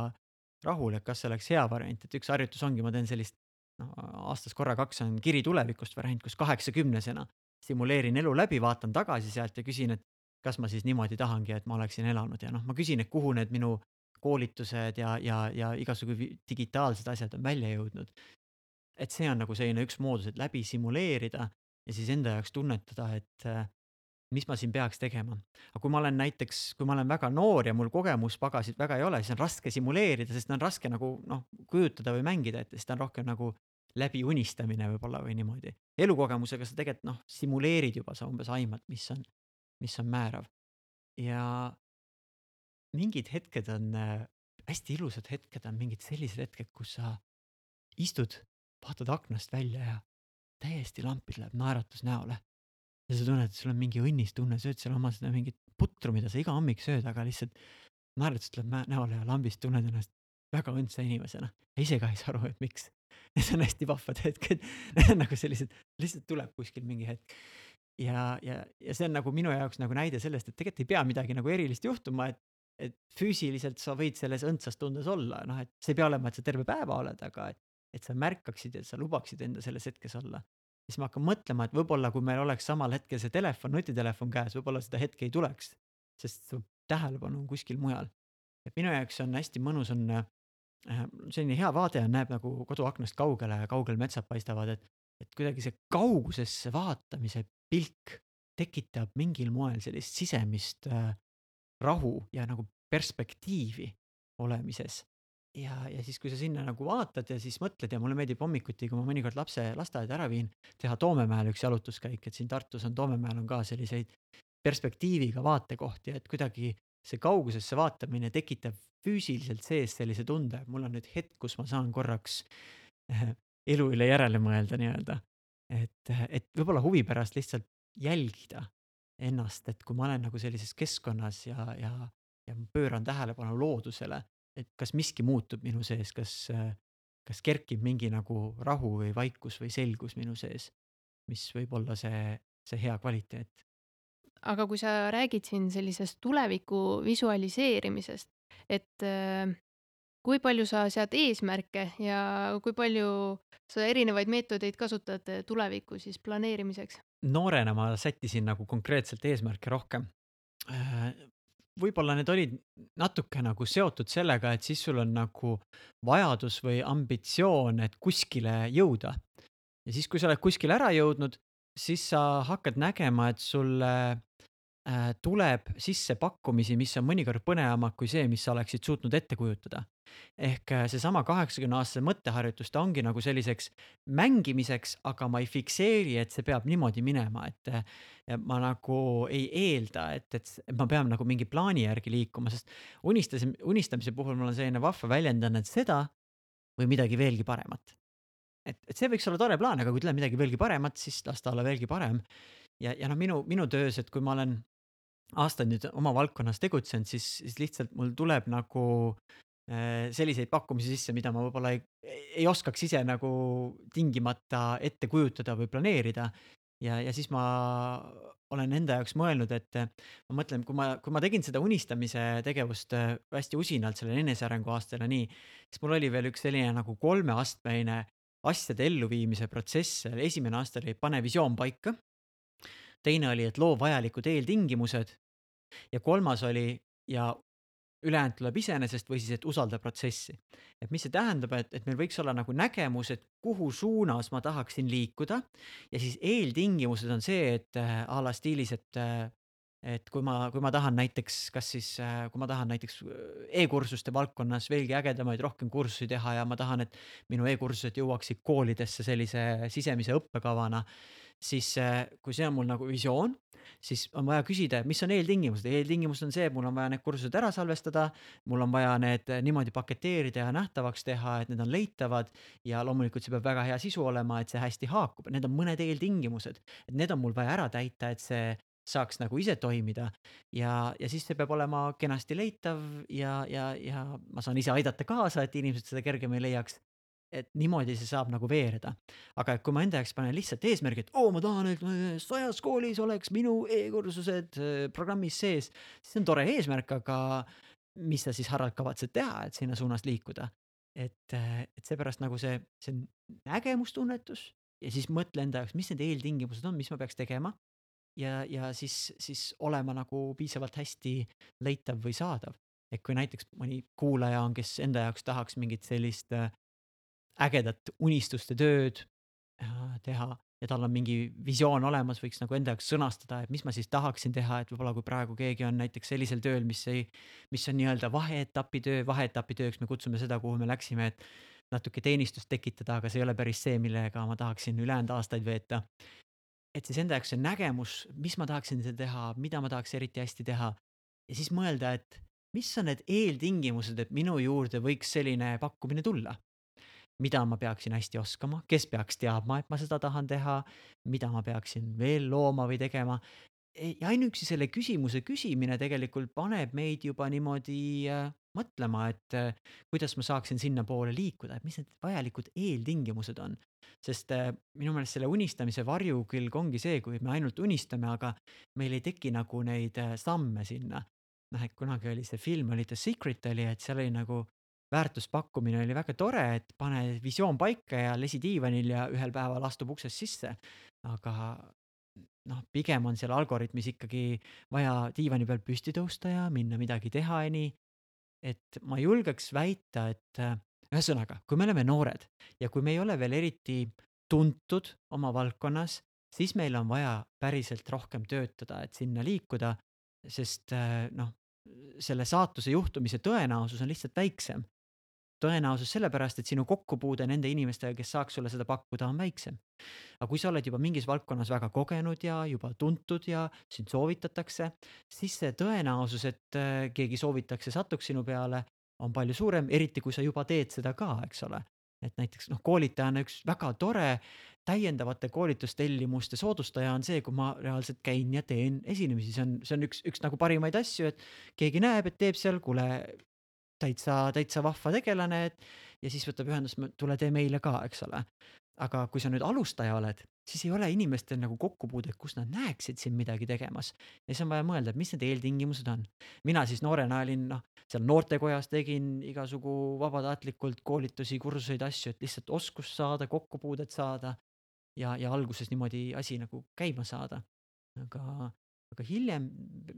rahul, et kas see oleks hea variant, et üks harjutus ongi, ma teen sellist noh, aastas korra-kaks on kiri tulevikust variant, kus kaheksakümnesena simuleerin elu läbi, vaatan tagasi sealt ja küsin, et kas ma siis niimoodi tahangi, et ma oleksin elanud ja noh, ma küsin, et kuhu need minu koolitused ja, ja, ja igasugu digitaalsed asjad on välja jõudnud. et see on nagu selline üks moodus, et läbi simuleerida ja siis enda jaoks tunnetada, et mis ma siin peaks tegema. aga kui ma olen näiteks, kui ma olen väga noor ja mul kogemuspagasit väga ei ole, siis on raske simuleerida, sest on raske nagu noh, kujutada või mängida ette, siis ta on rohkem nagu läbi unistamine võib-olla või niimoodi. elukogemusega sa tegelikult noh, simuleerid juba, sa umbes aimad, mis on, mis on määrav. ja mingid hetked on äh, hästi ilusad hetked on mingid sellised hetked, kus sa istud, vaatad aknast välja ja täiesti lampi läheb naeratus näole. Ja sa tunned, et sul on mingi õnnistunne, sööd seal oma seda mingit putru, mida sa iga hommik sööd, aga lihtsalt naeratus tuleb näole ja lambist tunned ennast väga õndsa inimesena. ise ka ei saa aru, et miks. <laughs> Need on hästi vahvad hetked <laughs> nagu sellised, lihtsalt tuleb kuskil mingi hetk. ja, ja, ja see on nagu minu jaoks nagu näide sellest, et tegelikult ei pea midagi nagu erilist juhtuma, et et füüsiliselt sa võid selles õndsas tundes olla, noh, et see ei pea olema, et sa terve päeva oled, aga et, et sa märkaksid ja sa lubaksid enda selles hetkes olla. Siis ma hakkan mõtlema, et võib-olla kui meil oleks samal hetkel see telefon, nutitelefon käes, võib-olla seda hetke ei tuleks, sest su tähelepanu on kuskil mujal. et minu jaoks on hästi mõnus on äh, selline hea vaade on, näeb nagu koduaknast kaugele ja kaugel metsad paistavad, et, et kuidagi see kaugusesse vaatamise pilk tekitab mingil moel sellist sisemist äh, rahu ja nagu perspektiivi olemises. Ja, ja siis, kui sa sinna nagu vaatad ja siis mõtled ja mulle meeldib hommikuti, kui ma mõnikord lapse lasteaeda ära viin, teha Toomemäel üks jalutuskäik, et siin Tartus on Toomemäel on ka selliseid perspektiiviga vaatekohti, et kuidagi see kaugusesse vaatamine tekitab füüsiliselt sees sellise tunde, mul on nüüd hetk, kus ma saan korraks eh, elu üle järele mõelda nii-öelda. et, et võib-olla huvi pärast lihtsalt jälgida ennast, et kui ma olen nagu sellises keskkonnas ja, ja, ja pööran tähelepanu loodusele, et kas miski muutub minu sees, kas, kas kerkib mingi nagu rahu või vaikus või selgus minu sees, mis võib olla see, see hea kvaliteet. aga kui sa räägid siin sellisest tuleviku visualiseerimisest, et kui palju sa sead eesmärke ja kui palju sa erinevaid meetodeid kasutad tuleviku siis planeerimiseks? noorena ma sättisin nagu konkreetselt eesmärke rohkem. Võib-olla need olid natuke nagu seotud sellega, et siis sul on nagu vajadus või ambitsioon, et kuskile jõuda. ja siis, kui sa oled kuskile ära jõudnud, siis sa hakkad nägema, et sulle tuleb sisse pakkumisi, mis on mõnikord põnevamad kui see, mis sa oleksid suutnud ette kujutada. ehk äh, seesama kaheksakümne aastase mõtteharjutus, ta ongi nagu selliseks mängimiseks, aga ma ei fikseeri, et see peab niimoodi minema, et äh, ma nagu ei eelda, et, et, ma pean nagu mingi plaani järgi liikuma, sest unistamise, unistamise puhul mul on selline vahva väljend on, et seda või midagi veelgi paremat. et, et see võiks olla tore plaan, aga kui tuleb midagi veelgi paremat, siis las ta olla veelgi parem. Ja, ja noh, minu, minu töös, et kui ma olen aastaid nüüd oma valdkonnas tegutsenud, siis, siis lihtsalt mul tuleb nagu äh, selliseid pakkumisi sisse, mida ma võib-olla ei, ei oskaks ise nagu tingimata ette kujutada või planeerida. ja, ja siis ma olen enda jaoks mõelnud, et ma mõtlen, kui ma, kui ma tegin seda unistamise tegevust äh, hästi usinalt sellel enesearengu aastal ja nii, siis mul oli veel üks selline nagu kolmeastmeine asjade elluviimise protsess, esimene aasta oli pane visioon paika teine oli, et loo vajalikud eeltingimused ja kolmas oli ja ülejäänud tuleb iseenesest või siis, et usalda protsessi. et mis see tähendab, et, et meil võiks olla nagu nägemus, et kuhu suunas ma tahaksin liikuda ja siis eeltingimused on see, et äh, a la stiilis, et äh, et kui ma, kui ma tahan näiteks, kas siis, kui ma tahan näiteks e-kursuste valdkonnas veelgi ägedamaid, rohkem kursusi teha ja ma tahan, et minu e-kursused jõuaksid koolidesse sellise sisemise õppekavana, siis kui see on mul nagu visioon, siis on vaja küsida, mis on eeltingimused. eeltingimus on see, et mul on vaja need kursused ära salvestada, mul on vaja need niimoodi paketeerida ja nähtavaks teha, et need on leitavad ja loomulikult see peab väga hea sisu olema, et see hästi haakub, need on mõned eeltingimused, et need on mul vaja ära täita, et see saaks nagu ise toimida. ja, ja siis see peab olema kenasti leitav ja, ja, ja ma saan ise aidata kaasa, et inimesed seda kergemini leiaks et niimoodi see saab nagu veereda. aga et kui ma enda jaoks panen lihtsalt eesmärgi, et oo, ma tahan, et sajas koolis oleks minu e-kursused äh, programmis sees, siis see on tore eesmärk, aga mis sa siis, Harald, kavatsed teha, et sinna suunas liikuda? et, äh, et seepärast nagu see, see nägemustunnetus ja siis mõtle enda jaoks, mis need eeltingimused on, mis ma peaks tegema. ja, ja siis, siis olema nagu piisavalt hästi leitav või saadav. et kui näiteks mõni kuulaja on, kes enda jaoks tahaks mingit sellist äh, ägedat unistuste tööd äh, teha ja tal on mingi visioon olemas, võiks nagu enda jaoks sõnastada, et mis ma siis tahaksin teha, et võib-olla kui praegu keegi on näiteks sellisel tööl, mis ei, mis on nii-öelda vaheetapi töö, vaheetapi tööks me kutsume seda, kuhu me läksime, et natuke teenistust tekitada, aga see ei ole päris see, millega ma tahaksin ülejäänud aastaid veeta. et siis enda jaoks see nägemus, mis ma tahaksin teha, mida ma tahaks eriti hästi teha ja siis mõelda, et mis on need eeltingimused, et minu juurde võiks selline pakkumine tulla mida ma peaksin hästi oskama, kes peaks teadma, et ma seda tahan teha, mida ma peaksin veel looma või tegema. Ja ainuüksi selle küsimuse küsimine tegelikult paneb meid juba niimoodi äh, mõtlema, et äh, kuidas ma saaksin sinnapoole liikuda, et mis need vajalikud eeltingimused on. sest äh, minu meelest selle unistamise varjukülg ongi see, kui me ainult unistame, aga meil ei teki nagu neid samme sinna. noh, et kunagi oli see film oli The Secret oli, et seal oli nagu väärtuspakkumine oli väga tore, et pane visioon paika ja lesi diivanil ja ühel päeval astub uksest sisse. aga noh, pigem on seal algoritmis ikkagi vaja diivani pealt püsti tõusta ja minna midagi teha ja nii. et ma julgeks väita, et ühesõnaga, kui me oleme noored ja kui me ei ole veel eriti tuntud oma valdkonnas, siis meil on vaja päriselt rohkem töötada, et sinna liikuda, sest noh, selle saatuse juhtumise tõenäosus on lihtsalt väiksem tõenäosus sellepärast, et sinu kokkupuude nende inimestega, kes saaks sulle seda pakkuda, on väiksem. aga kui sa oled juba mingis valdkonnas väga kogenud ja juba tuntud ja sind soovitatakse, siis see tõenäosus, et äh, keegi soovitaks ja satuks sinu peale, on palju suurem, eriti kui sa juba teed seda ka, eks ole. et näiteks noh, koolitajana üks väga tore täiendavate koolitustellimuste soodustaja on see, kui ma reaalselt käin ja teen esinemisi, see on, see on üks, üks nagu parimaid asju, et keegi näeb, et teeb seal, kuule, täitsa, täitsa vahva tegelane, et ja siis võtab ühendust, tule tee meile ka, eks ole. aga kui sa nüüd alustaja oled, siis ei ole inimestel nagu kokkupuudet, kus nad näeksid sind midagi tegemas. ja siis on vaja mõelda, et mis need eeltingimused on. mina siis noorena olin noh, seal noortekojas tegin igasugu vabatahtlikult koolitusi, kursuseid, asju, et lihtsalt oskust saada, kokkupuudet saada. ja, ja alguses niimoodi asi nagu käima saada. aga aga hiljem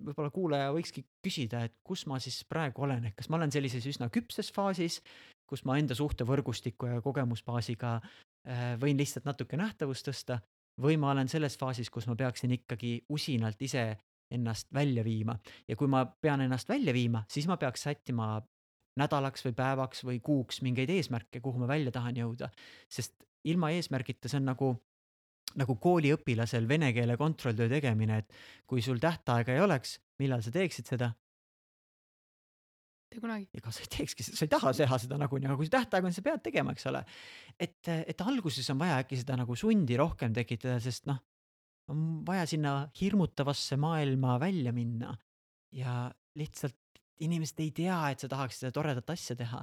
võib-olla kuulaja võikski küsida, et kus ma siis praegu olen, et kas ma olen sellises üsna küpses faasis, kus ma enda suhtevõrgustiku ja kogemusbaasiga äh, võin lihtsalt natuke nähtavust tõsta või ma olen selles faasis, kus ma peaksin ikkagi usinalt ise ennast välja viima ja kui ma pean ennast välja viima, siis ma peaks sättima nädalaks või päevaks või kuuks mingeid eesmärke, kuhu ma välja tahan jõuda. sest ilma eesmärgita see on nagu nagu kooliõpilasel vene keele kontrolltöö tegemine, et kui sul tähtaega ei oleks, millal sa teeksid seda? mitte kunagi. ega sa ei teekski, sa ei taha teha seda nagunii, aga kui see tähtaeg on, sa pead tegema, eks ole. et, et alguses on vaja äkki seda nagu sundi rohkem tekitada, sest noh, on vaja sinna hirmutavasse maailma välja minna ja lihtsalt inimesed ei tea, et sa tahaks seda toredat asja teha.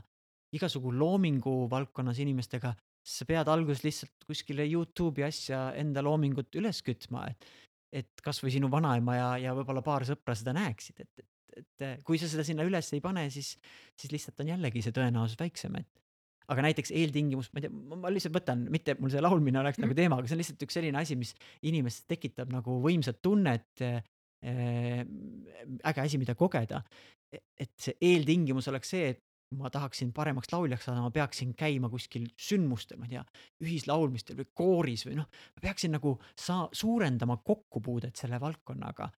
igasugu loomingu valdkonnas inimestega sa pead alguses lihtsalt kuskile Youtube'i asja enda loomingut üles kütma, et et kasvõi sinu vanaema ja, ja võib-olla paar sõpra seda näeksid, et, et, et kui sa seda sinna üles ei pane, siis, siis lihtsalt on jällegi see tõenäosus väiksem, et aga näiteks eeltingimus, ma ei tea, ma lihtsalt võtan, mitte mul see laulmine oleks nagu teema, aga see on lihtsalt üks selline asi, mis inimestes tekitab nagu võimsat tunnet äh,, äge asi, mida kogeda. E-, et see eeltingimus oleks see, et ma tahaksin paremaks lauljaks saada, ma peaksin käima kuskil sündmustel, ma ei tea, ühislaulmistel või kooris või noh, ma peaksin nagu saa-, suurendama kokkupuudet selle valdkonnaga,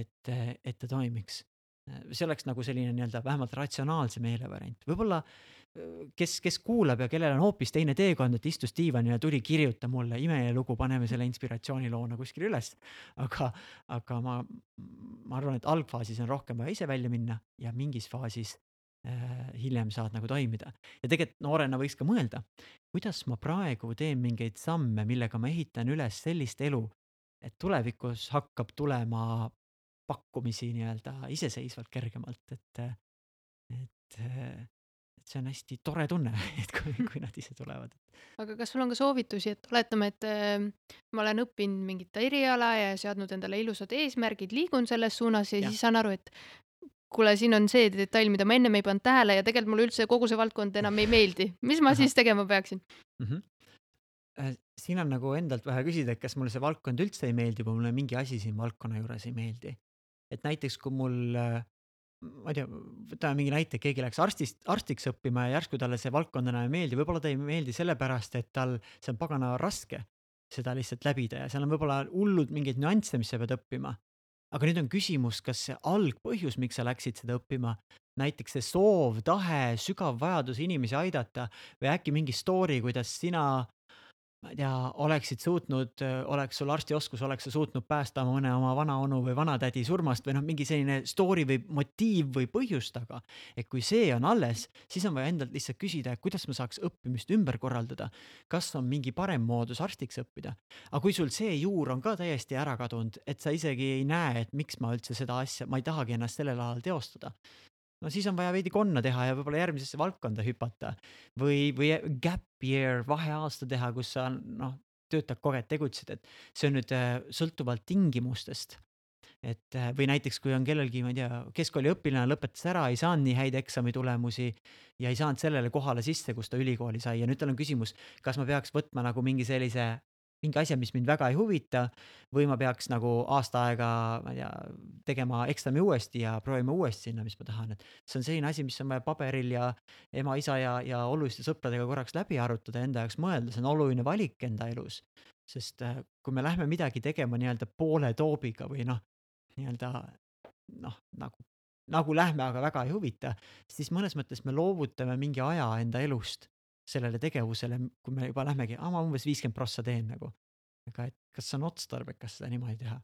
et, et ta toimiks. see oleks nagu selline nii-öelda vähemalt ratsionaalse meele variant, võib-olla kes, kes kuulab ja kellel on hoopis teine teekond, et istus diivanil ja tuli, kirjuta mulle imelugu, paneme selle inspiratsiooniloona kuskile üles. aga, aga ma, ma arvan, et algfaasis on rohkem vaja ise välja minna ja mingis faasis hiljem saad nagu toimida. ja tegelikult noorena võiks ka mõelda, kuidas ma praegu teen mingeid samme, millega ma ehitan üles sellist elu, et tulevikus hakkab tulema pakkumisi nii-öelda iseseisvalt kergemalt, et, et, et see on hästi tore tunne, <laughs> et kui, <laughs> kui nad ise tulevad. aga kas sul on ka soovitusi, et oletame, et äh, ma olen õppinud mingit eriala ja seadnud endale ilusad eesmärgid, liigun selles suunas ja, ja. siis saan aru, et kuule, siin on see detail, mida ma ennem ei pannud tähele ja tegelikult mulle üldse kogu see valdkond enam ei meeldi. mis ma Aha. siis tegema peaksin mm? -hmm. siin on nagu endalt vähe küsida, et kas mulle see valdkond üldse ei meeldi või mulle mingi asi siin valdkonna juures ei meeldi. et näiteks, kui mul, äh, ma ei tea, võtame mingi näite, keegi läks arstist, arstiks õppima ja järsku talle see valdkond enam ei meeldi, võib-olla ta ei meeldi sellepärast, et tal, see on pagana raske seda lihtsalt läbida ja seal on võib-olla hullud mingeid nüansse, mis sa pead õppima aga nüüd on küsimus, kas see algpõhjus, miks sa läksid seda õppima, näiteks see soov, tahe, sügav vajadus inimesi aidata või äkki mingi story, kuidas sina ma ei tea, oleksid suutnud, oleks sul arstioskus, oleks sa suutnud päästa mõne oma vanaonu või vanatädi surmast või noh, mingi selline story või motiiv või põhjus taga. et kui see on alles, siis on vaja endalt lihtsalt küsida, et kuidas ma saaks õppimist ümber korraldada. kas on mingi parem moodus arstiks õppida? aga kui sul see juur on ka täiesti ära kadunud, et sa isegi ei näe, et miks ma üldse seda asja, ma ei tahagi ennast sellel alal teostada no siis on vaja veidi konna teha ja võib-olla järgmisesse valdkonda hüpata. Või, või gap year, vaheaasta teha, kus sa noh, töötad kogu aeg, tegutsed, et see on nüüd äh, sõltuvalt tingimustest. et äh, või näiteks, kui on kellelgi, ma ei tea, keskkooliõpilane lõpetas ära, ei saanud nii häid eksamitulemusi ja ei saanud sellele kohale sisse, kus ta ülikooli sai. Ja nüüd tal on küsimus, kas ma peaks võtma nagu mingi sellise mingi asja, mis mind väga ei huvita või ma peaks nagu aasta aega, ma ei tea, tegema eksami uuesti ja proovima uuesti sinna, mis ma tahan, et see on selline asi, mis on vaja paberil ja ema, isa ja, ja oluliste sõpradega korraks läbi arutada, enda jaoks mõelda, see on oluline valik enda elus. sest äh, kui me lähme midagi tegema nii-öelda poole toobiga või noh, nii-öelda noh, nagu, nagu lähme, aga väga ei huvita, siis mõnes mõttes me loovutame mingi aja enda elust sellele tegevusele, kui me juba lähmegi, aa ma umbes viiskümmend prossa teen nagu. aga et kas on otstarbekas seda niimoodi teha?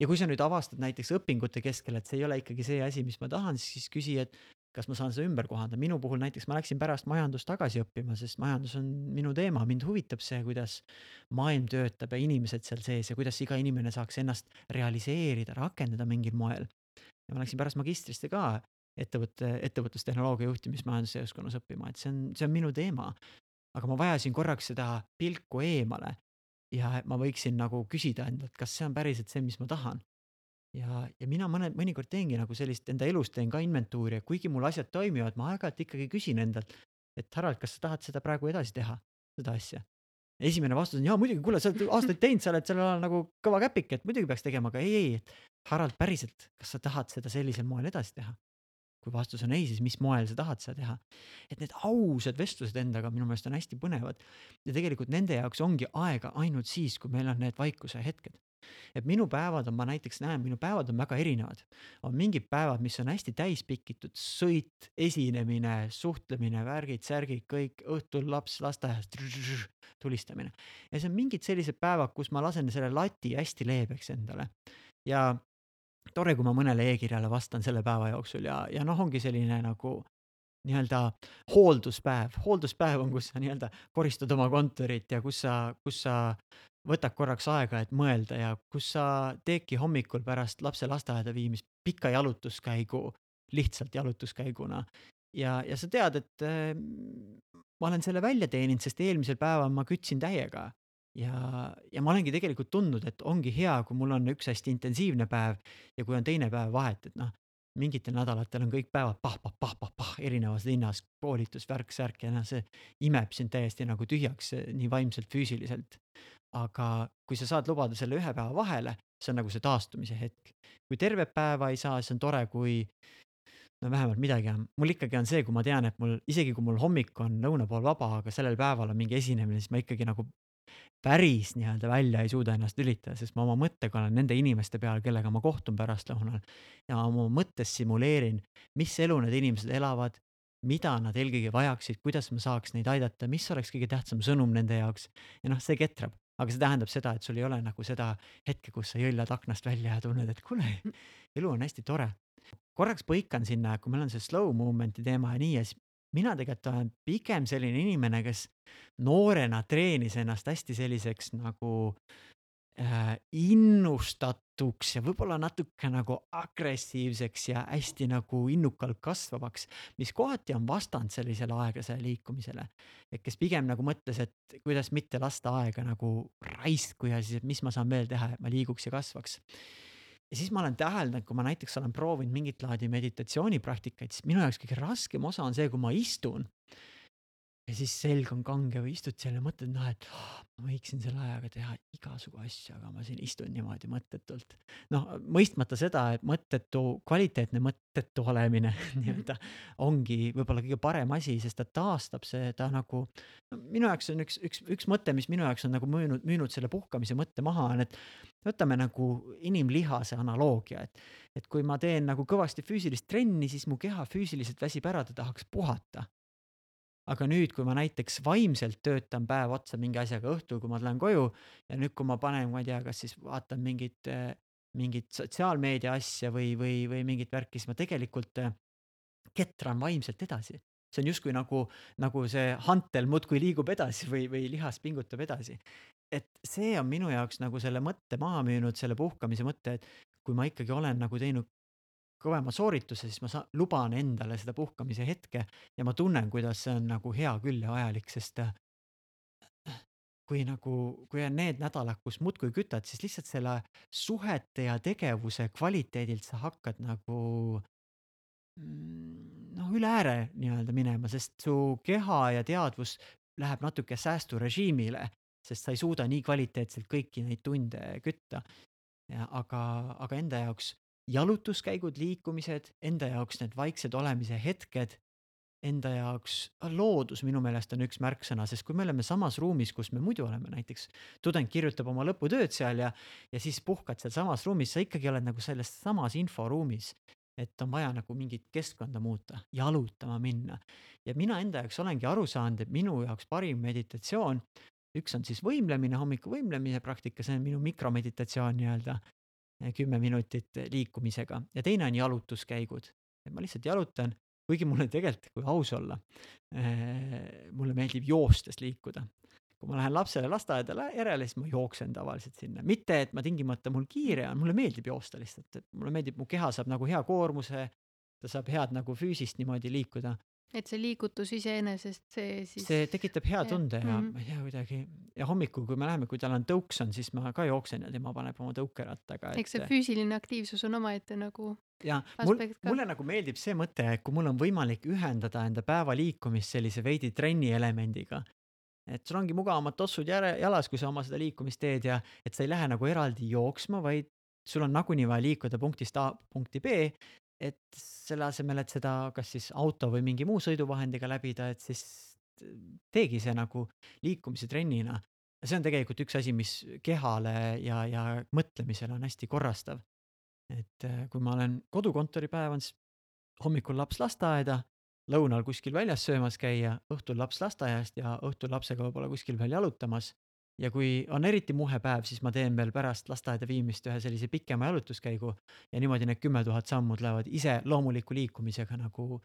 ja kui sa nüüd avastad näiteks õpingute keskel, et see ei ole ikkagi see asi, mis ma tahan, siis küsi, et kas ma saan seda ümber kohandada, minu puhul näiteks ma läksin pärast majandust tagasi õppima, sest majandus on minu teema, mind huvitab see, kuidas maailm töötab ja inimesed seal sees ja kuidas iga inimene saaks ennast realiseerida, rakendada mingil moel. ja ma läksin pärast magistrisse ka ettevõtte, ettevõtlustehnoloogia juhtimismajandusseoskonnas õppima, et see on, see on minu teema. aga ma vajasin korraks seda pilku eemale ja ma võiksin nagu küsida endalt, kas see on päriselt see, mis ma tahan. ja, ja mina mõne, mõnikord teengi nagu sellist enda elus teen ka inventuuri, kuigi mul asjad toimivad, ma aeg-ajalt ikkagi küsin endalt, et Harald, kas sa tahad seda praegu edasi teha, seda asja esimene vastus on jaa, muidugi, kuule, sa oled aastaid teinud, sa oled sellel alal nagu kõva käpik, et muidugi peaks tegema, aga ei, ei, et Harald, päriselt, kas sa tahad seda sellisel moel edasi teha? Kui vastus on ei, siis mis moel sa tahad seda teha. et need ausad vestlused endaga minu meelest on hästi põnevad ja tegelikult nende jaoks ongi aega ainult siis, kui meil on need vaikuse hetked. et minu päevad on, ma näiteks näen, minu päevad on väga erinevad. on mingid päevad, mis on hästi täis pikitud, sõit, esinemine, suhtlemine, värgid, särgid, kõik, õhtul laps lasteaias, tulistamine. ja siis on mingid sellised päevad, kus ma lasen selle lati hästi leebeks endale ja tore, kui ma mõnele e-kirjale vastan selle päeva jooksul ja, ja noh, ongi selline nagu nii-öelda hoolduspäev, hoolduspäev on, kus sa nii-öelda koristad oma kontorit ja kus sa, kus sa võtad korraks aega, et mõelda ja kus sa teedki hommikul pärast lapse lasteaeda viimist pika jalutuskäigu, lihtsalt jalutuskäiguna. ja, ja sa tead, et äh, ma olen selle välja teeninud, sest eelmisel päeval ma kütsin täiega ja, ja ma olengi tegelikult tundnud, et ongi hea, kui mul on üks hästi intensiivne päev ja kui on teine päev vahet, et noh, mingitel nädalatel on kõik päevad pah-pah-pah-pah-pah erinevas linnas, koolitus, värk-särk ja noh, see imeb sind täiesti nagu tühjaks nii vaimselt, füüsiliselt. aga kui sa saad lubada selle ühe päeva vahele, see on nagu see taastumise hetk. kui tervet päeva ei saa, siis on tore, kui no vähemalt midagi on, mul ikkagi on see, kui ma tean, et mul isegi kui mul hommik on lõuna pool vaba, aga sellel päeval on mingi esinemine, siis ma ikkagi nagu päris nii-öelda välja ei suuda ennast lülitada, sest ma oma mõttega olen nende inimeste peal, kellega ma kohtun pärastlõunal. Ja oma mõttes simuleerin, mis elu need inimesed elavad, mida nad eelkõige vajaksid, kuidas ma saaks neid aidata, mis oleks kõige tähtsam sõnum nende jaoks. Ja noh, see ketrab, aga see tähendab seda, et sul ei ole nagu seda hetke, kus sa jõllad aknast välja ja tunned, et kuule, elu on hästi tore. korraks põikan sinna, kui meil on see slow movement'i teema ja nii ja siis mina tegelikult olen pigem selline inimene, kes noorena treenis ennast hästi selliseks nagu äh, innustatuks ja võib-olla natuke nagu agressiivseks ja hästi nagu innukalt kasvavaks, mis kohati on vastand sellisele aeglasele liikumisele. et kes pigem nagu mõtles, et kuidas mitte lasta aega nagu raisku ja siis, et mis ma saan veel teha, et ma liiguks ja kasvaks ja siis ma olen täheldanud, kui ma näiteks olen proovinud mingit laadi meditatsioonipraktikaid, siis minu jaoks kõige raskem osa on see, kui ma istun ja siis selg on kange või istud seal ja mõtled, noh, et oh, ma võiksin selle ajaga teha igasugu asju, aga ma siin istun niimoodi mõttetult. noh, mõistmata seda, et mõttetu, kvaliteetne mõttetu olemine <laughs> nii-öelda ongi võib-olla kõige parem asi, sest ta taastab seda nagu no,. minu jaoks on üks, üks, üks mõte, mis minu jaoks on nagu müünud, müünud selle puhkamise mõtte maha, on, et võtame nagu inimlihase analoogia, et, et kui ma teen nagu kõvasti füüsilist trenni, siis mu keha füüsiliselt väsib ära, ta tahaks puhata aga nüüd, kui ma näiteks vaimselt töötan päev otsa mingi asjaga õhtul, kui ma tulen koju ja nüüd, kui ma panen, ma ei tea, kas siis vaatan mingit, mingit sotsiaalmeedia asja või, või, või mingit värki, siis ma tegelikult ketran vaimselt edasi. see on justkui nagu, nagu see hantel muudkui liigub edasi või, või lihas pingutab edasi. et see on minu jaoks nagu selle mõtte maha müünud, selle puhkamise mõtte, et kui ma ikkagi olen nagu teinud kõvema soorituse, siis ma saan, luban endale seda puhkamise hetke ja ma tunnen, kuidas see on nagu hea küll ja vajalik, sest äh, kui nagu, kui on need nädalad, kus muudkui kütad, siis lihtsalt selle suhete ja tegevuse kvaliteedilt sa hakkad nagu mm, noh, üle ääre nii-öelda minema, sest su keha ja teadvus läheb natuke säästurežiimile, sest sa ei suuda nii kvaliteetselt kõiki neid tunde kütta. aga, aga enda jaoks jalutuskäigud, liikumised, enda jaoks need vaiksed olemise hetked, enda jaoks loodus minu meelest on üks märksõna, sest kui me oleme samas ruumis, kus me muidu oleme, näiteks tudeng kirjutab oma lõputööd seal ja, ja siis puhkad sealsamas ruumis, sa ikkagi oled nagu selles samas inforuumis. et on vaja nagu mingit keskkonda muuta, jalutama minna. ja mina enda jaoks olengi aru saanud, et minu jaoks parim meditatsioon, üks on siis võimlemine, hommiku võimlemise praktika, see on minu mikromeditatsioon nii-öelda kümme minutit liikumisega ja teine on jalutuskäigud. et ma lihtsalt jalutan, kuigi mulle tegelikult, kui aus olla, eh, mulle meeldib joostes liikuda. kui ma lähen lapsele lasteaeda järele, siis ma jooksen tavaliselt sinna, mitte et ma tingimata, mul kiire on, mulle meeldib joosta lihtsalt, et mulle meeldib, mu keha saab nagu hea koormuse, ta saab head nagu füüsist niimoodi liikuda et see liigutus iseenesest, see siis. see tekitab hea tunde ja, ja mm -hmm. ma ei tea, kuidagi ja hommikul, kui me läheme, kui tal on tõuks on, siis ma ka jooksen ja tema paneb oma tõukerattaga et.... eks see füüsiline aktiivsus on omaette nagu. ja mul, mulle nagu meeldib see mõte, et kui mul on võimalik ühendada enda päeva liikumist sellise veidi trenni elemendiga et sul ongi mugavamad tossud järe, jalas, kui sa oma seda liikumist teed ja et sa ei lähe nagu eraldi jooksma, vaid sul on nagunii vaja liikuda punktist A punkti B et selle asemel, et seda kas siis auto või mingi muu sõiduvahendiga läbida, et siis teegi see nagu liikumise trennina. see on tegelikult üks asi, mis kehale ja, ja mõtlemisele on hästi korrastav. et äh, kui ma olen kodukontoripäev on, siis hommikul laps lasteaeda, lõunal kuskil väljas söömas käia, õhtul laps lasteaiast ja õhtul lapsega võib-olla kuskil veel jalutamas ja kui on eriti muhe päev, siis ma teen veel pärast lasteaeda viimist ühe sellise pikema jalutuskäigu ja niimoodi need kümme tuhat sammu lähevad ise loomuliku liikumisega nagu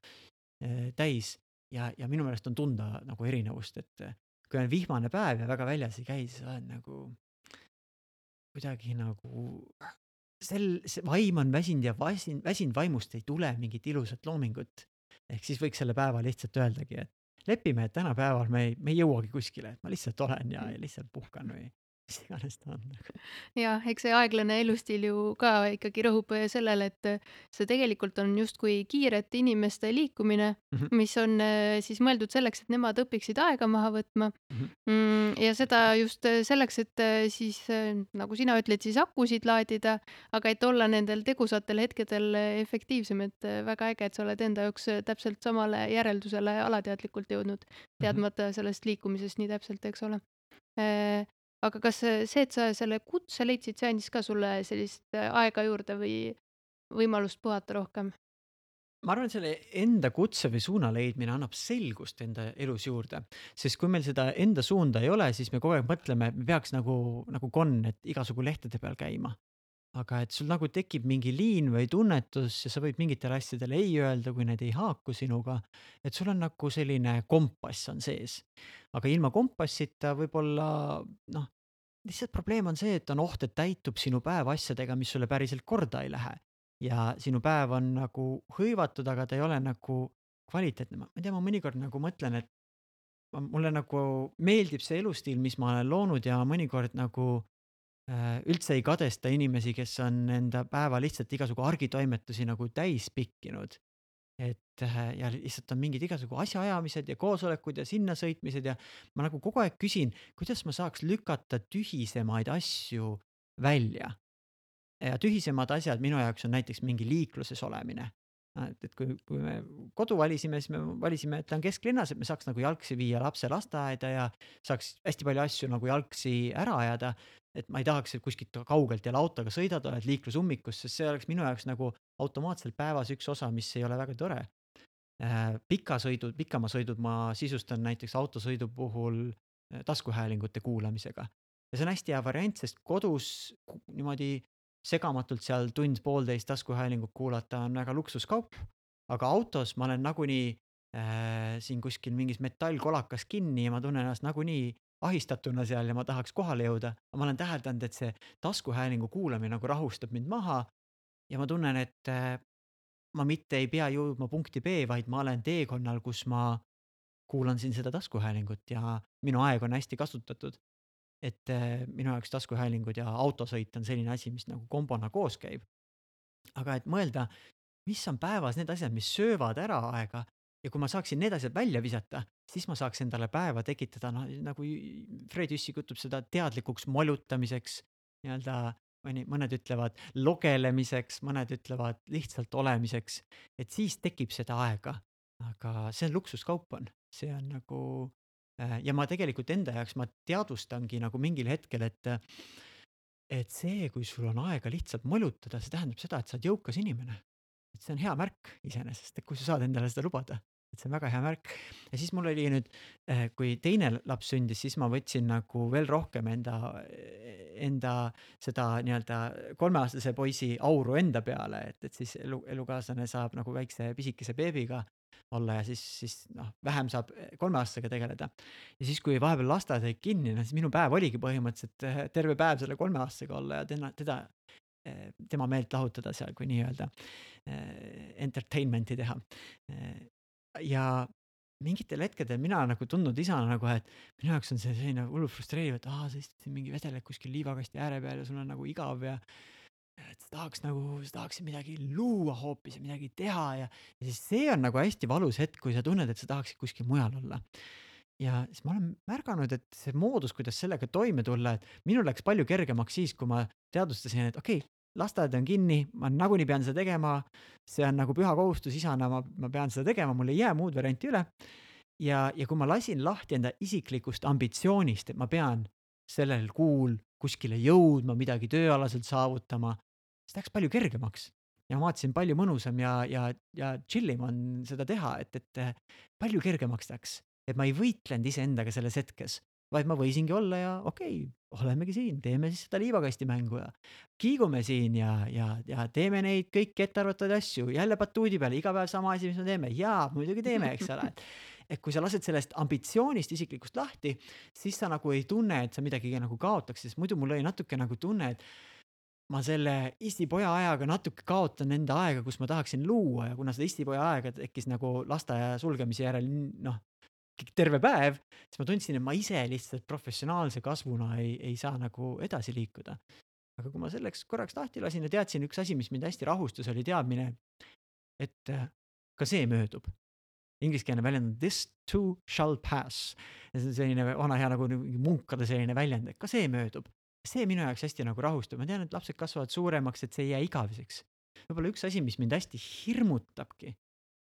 äh, täis. ja, ja minu meelest on tunda nagu erinevust, et eh, kui on vihmane päev ja väga väljas ei käi, siis oled nagu kuidagi nagu sel, see vaim on väsinud ja väsinud, väsinud vaimust ei tule mingit ilusat loomingut. ehk siis võiks selle päeva lihtsalt öeldagi, et lepime, et tänapäeval me ei, me ei jõuagi kuskile, et ma lihtsalt olen ja, ja lihtsalt puhkan või mis iganes ta on. Jah, eks see aeglane elustiil ju ka ikkagi rõhub sellele, et see tegelikult on justkui kiirete inimeste liikumine mm, -hmm. mis on eh, siis mõeldud selleks, et nemad õpiksid aega maha võtma mm. -hmm. ja seda just selleks, et eh, siis eh, nagu sina ütled, siis akusid laadida, aga et olla nendel tegusatel hetkedel efektiivsem, et väga äge, et sa oled enda jaoks täpselt samale järeldusele alateadlikult jõudnud, mhm. teadmata sellest liikumisest nii täpselt, eks ole aga kas see, et sa selle kutse leidsid, see andis ka sulle sellist äh, aega juurde või võimalust puhata rohkem? ma arvan, et selle enda kutse või suuna leidmine annab selgust enda elus juurde, sest kui meil seda enda suunda ei ole, siis me kogu aeg mõtleme, et me peaks nagu, nagu konn, et igasugu lehtede peal käima. Aga et sul nagu tekib mingi liin või tunnetus ja sa võid mingitele asjadele ei öelda, kui need ei haaku sinuga. et sul on nagu selline kompass on sees, aga ilma kompassita võib-olla noh, lihtsalt probleem on see, et on oht, et täitub sinu päev asjadega, mis sulle päriselt korda ei lähe. ja sinu päev on nagu hõivatud, aga ta ei ole nagu kvaliteetne, ma ei tea, ma mõnikord nagu mõtlen, et mulle nagu meeldib see elustiil, mis ma olen loonud ja mõnikord nagu üldse ei kadesta inimesi, kes on enda päeva lihtsalt igasugu argitoimetusi nagu täis pikkinud et äh, ja lihtsalt on mingid igasugu asjaajamised ja koosolekud ja sinna sõitmised ja ma nagu kogu aeg küsin, kuidas ma saaks lükata tühisemaid asju välja. ja tühisemad asjad minu jaoks on näiteks mingi liikluses olemine. Et, et kui, kui me kodu valisime, siis me valisime, et ta on kesklinnas, et me saaks nagu jalgsi viia lapse lasteaeda ja saaks hästi palju asju nagu jalgsi ära ajada et ma ei tahaks, et kuskilt kaugelt jälle autoga sõidad, oled liiklusummikus, sest see oleks minu jaoks nagu automaatselt päevas üks osa, mis ei ole väga tore äh,. pikasõidud, pikamaasõidud ma sisustan näiteks autosõidu puhul äh, taskuhäälingute kuulamisega. ja see on hästi hea variant, sest kodus niimoodi segamatult seal tund-poolteist taskuhäälingut kuulata on väga luksuskaup. aga autos ma olen nagunii äh, siin kuskil mingis metallkolakas kinni ja ma tunnen ennast nagunii ahistatuna seal ja ma tahaks kohale jõuda, ma olen täheldanud, et see taskuhäälingu kuulamine nagu rahustab mind maha. ja ma tunnen, et äh, ma mitte ei pea jõudma punkti B, vaid ma olen teekonnal, kus ma kuulan siin seda taskuhäälingut ja minu aeg on hästi kasutatud. Et äh, minu jaoks taskuhäälingud ja autosõit on selline asi, mis nagu kombona koos käib. aga et mõelda, mis on päevas need asjad, mis söövad ära aega ja kui ma saaksin need asjad välja visata, siis ma saaks endale päeva tekitada, noh nagu Fred Jüssi kutsub seda teadlikuks molutamiseks, nii-öelda mõni, mõned ütlevad logelemiseks, mõned ütlevad lihtsalt olemiseks, et siis tekib seda aega. aga see on luksuskaup on, see on nagu ja ma tegelikult enda jaoks ma teadvustangi nagu mingil hetkel, et et see, kui sul on aega lihtsalt molutada, see tähendab seda, et sa oled jõukas inimene. et see on hea märk iseenesest, et kui sa saad endale seda lubada et see on väga hea märk. ja siis mul oli nüüd, eh, kui teine laps sündis, siis ma võtsin nagu veel rohkem enda, enda seda nii-öelda kolmeaastase poisi auru enda peale, et, et siis elu, elukaaslane saab nagu väikse pisikese beebiga olla ja siis, siis noh, vähem saab kolmeaastasega tegeleda. ja siis, kui vahepeal lasteaed jäi kinni, noh siis minu päev oligi põhimõtteliselt eh, terve päev selle kolmeaastasega olla ja teda, teda eh, tema meelt lahutada seal, kui nii-öelda entertainment'i teha ja mingitel hetkedel mina nagu tundnud isana nagu, et minu jaoks on see selline hullult frustreeriv, et aa, sa istud siin mingi vedeled kuskil liivakasti ääre peal ja sul on nagu igav ja et tahaks nagu, sa tahaksid midagi luua hoopis ja midagi teha ja, ja siis see on nagu hästi valus hetk, kui sa tunned, et sa tahaksid kuskil mujal olla. ja siis ma olen märganud, et see moodus, kuidas sellega toime tulla, et minul läks palju kergemaks siis, kui ma teadvustasin, et okei okay,, lasteaed on kinni, ma nagunii pean seda tegema. see on nagu püha kohustus isana, ma, ma pean seda tegema, mul ei jää muud varianti üle. ja, ja kui ma lasin lahti enda isiklikust ambitsioonist, et ma pean sellel kuul kuskile jõudma, midagi tööalaselt saavutama, siis läks palju kergemaks. Ja ma vaatasin, palju mõnusam ja, ja, ja chill im on seda teha, et, et palju kergemaks läks, et ma ei võitlenud iseendaga selles hetkes, vaid ma võisingi olla ja okei okay,, olemegi siin, teeme siis seda liivakastimängu ja kiigume siin ja, ja, ja teeme neid kõiki ettearvatavaid asju. Jälle batuudi peal, iga päev sama asi, mis me teeme, jaa, muidugi teeme, eks ole. <laughs> et kui sa lased sellest ambitsioonist isiklikust lahti, siis sa nagu ei tunne, et sa midagi nagu kaotaks, sest muidu mul oli natuke nagu tunne, et ma selle istipoja ajaga natuke kaotan enda aega, kus ma tahaksin luua ja kuna seda istipoja aega tekkis nagu lasteaia sulgemise järel noh, terve päev, siis ma tundsin, et ma ise lihtsalt professionaalse kasvuna ei, ei saa nagu edasi liikuda. aga kui ma selleks korraks lahti lasin ja teadsin, üks asi, mis mind hästi rahustas, oli teadmine, et äh, ka see möödub. Ingliskeelne väljend this too shall pass. ja see on selline vana hea nagu munkade selline väljend, et ka see möödub. See minu jaoks hästi nagu rahustab, ma tean, et lapsed kasvavad suuremaks, et see ei jää igaveseks. võib-olla üks asi, mis mind hästi hirmutabki,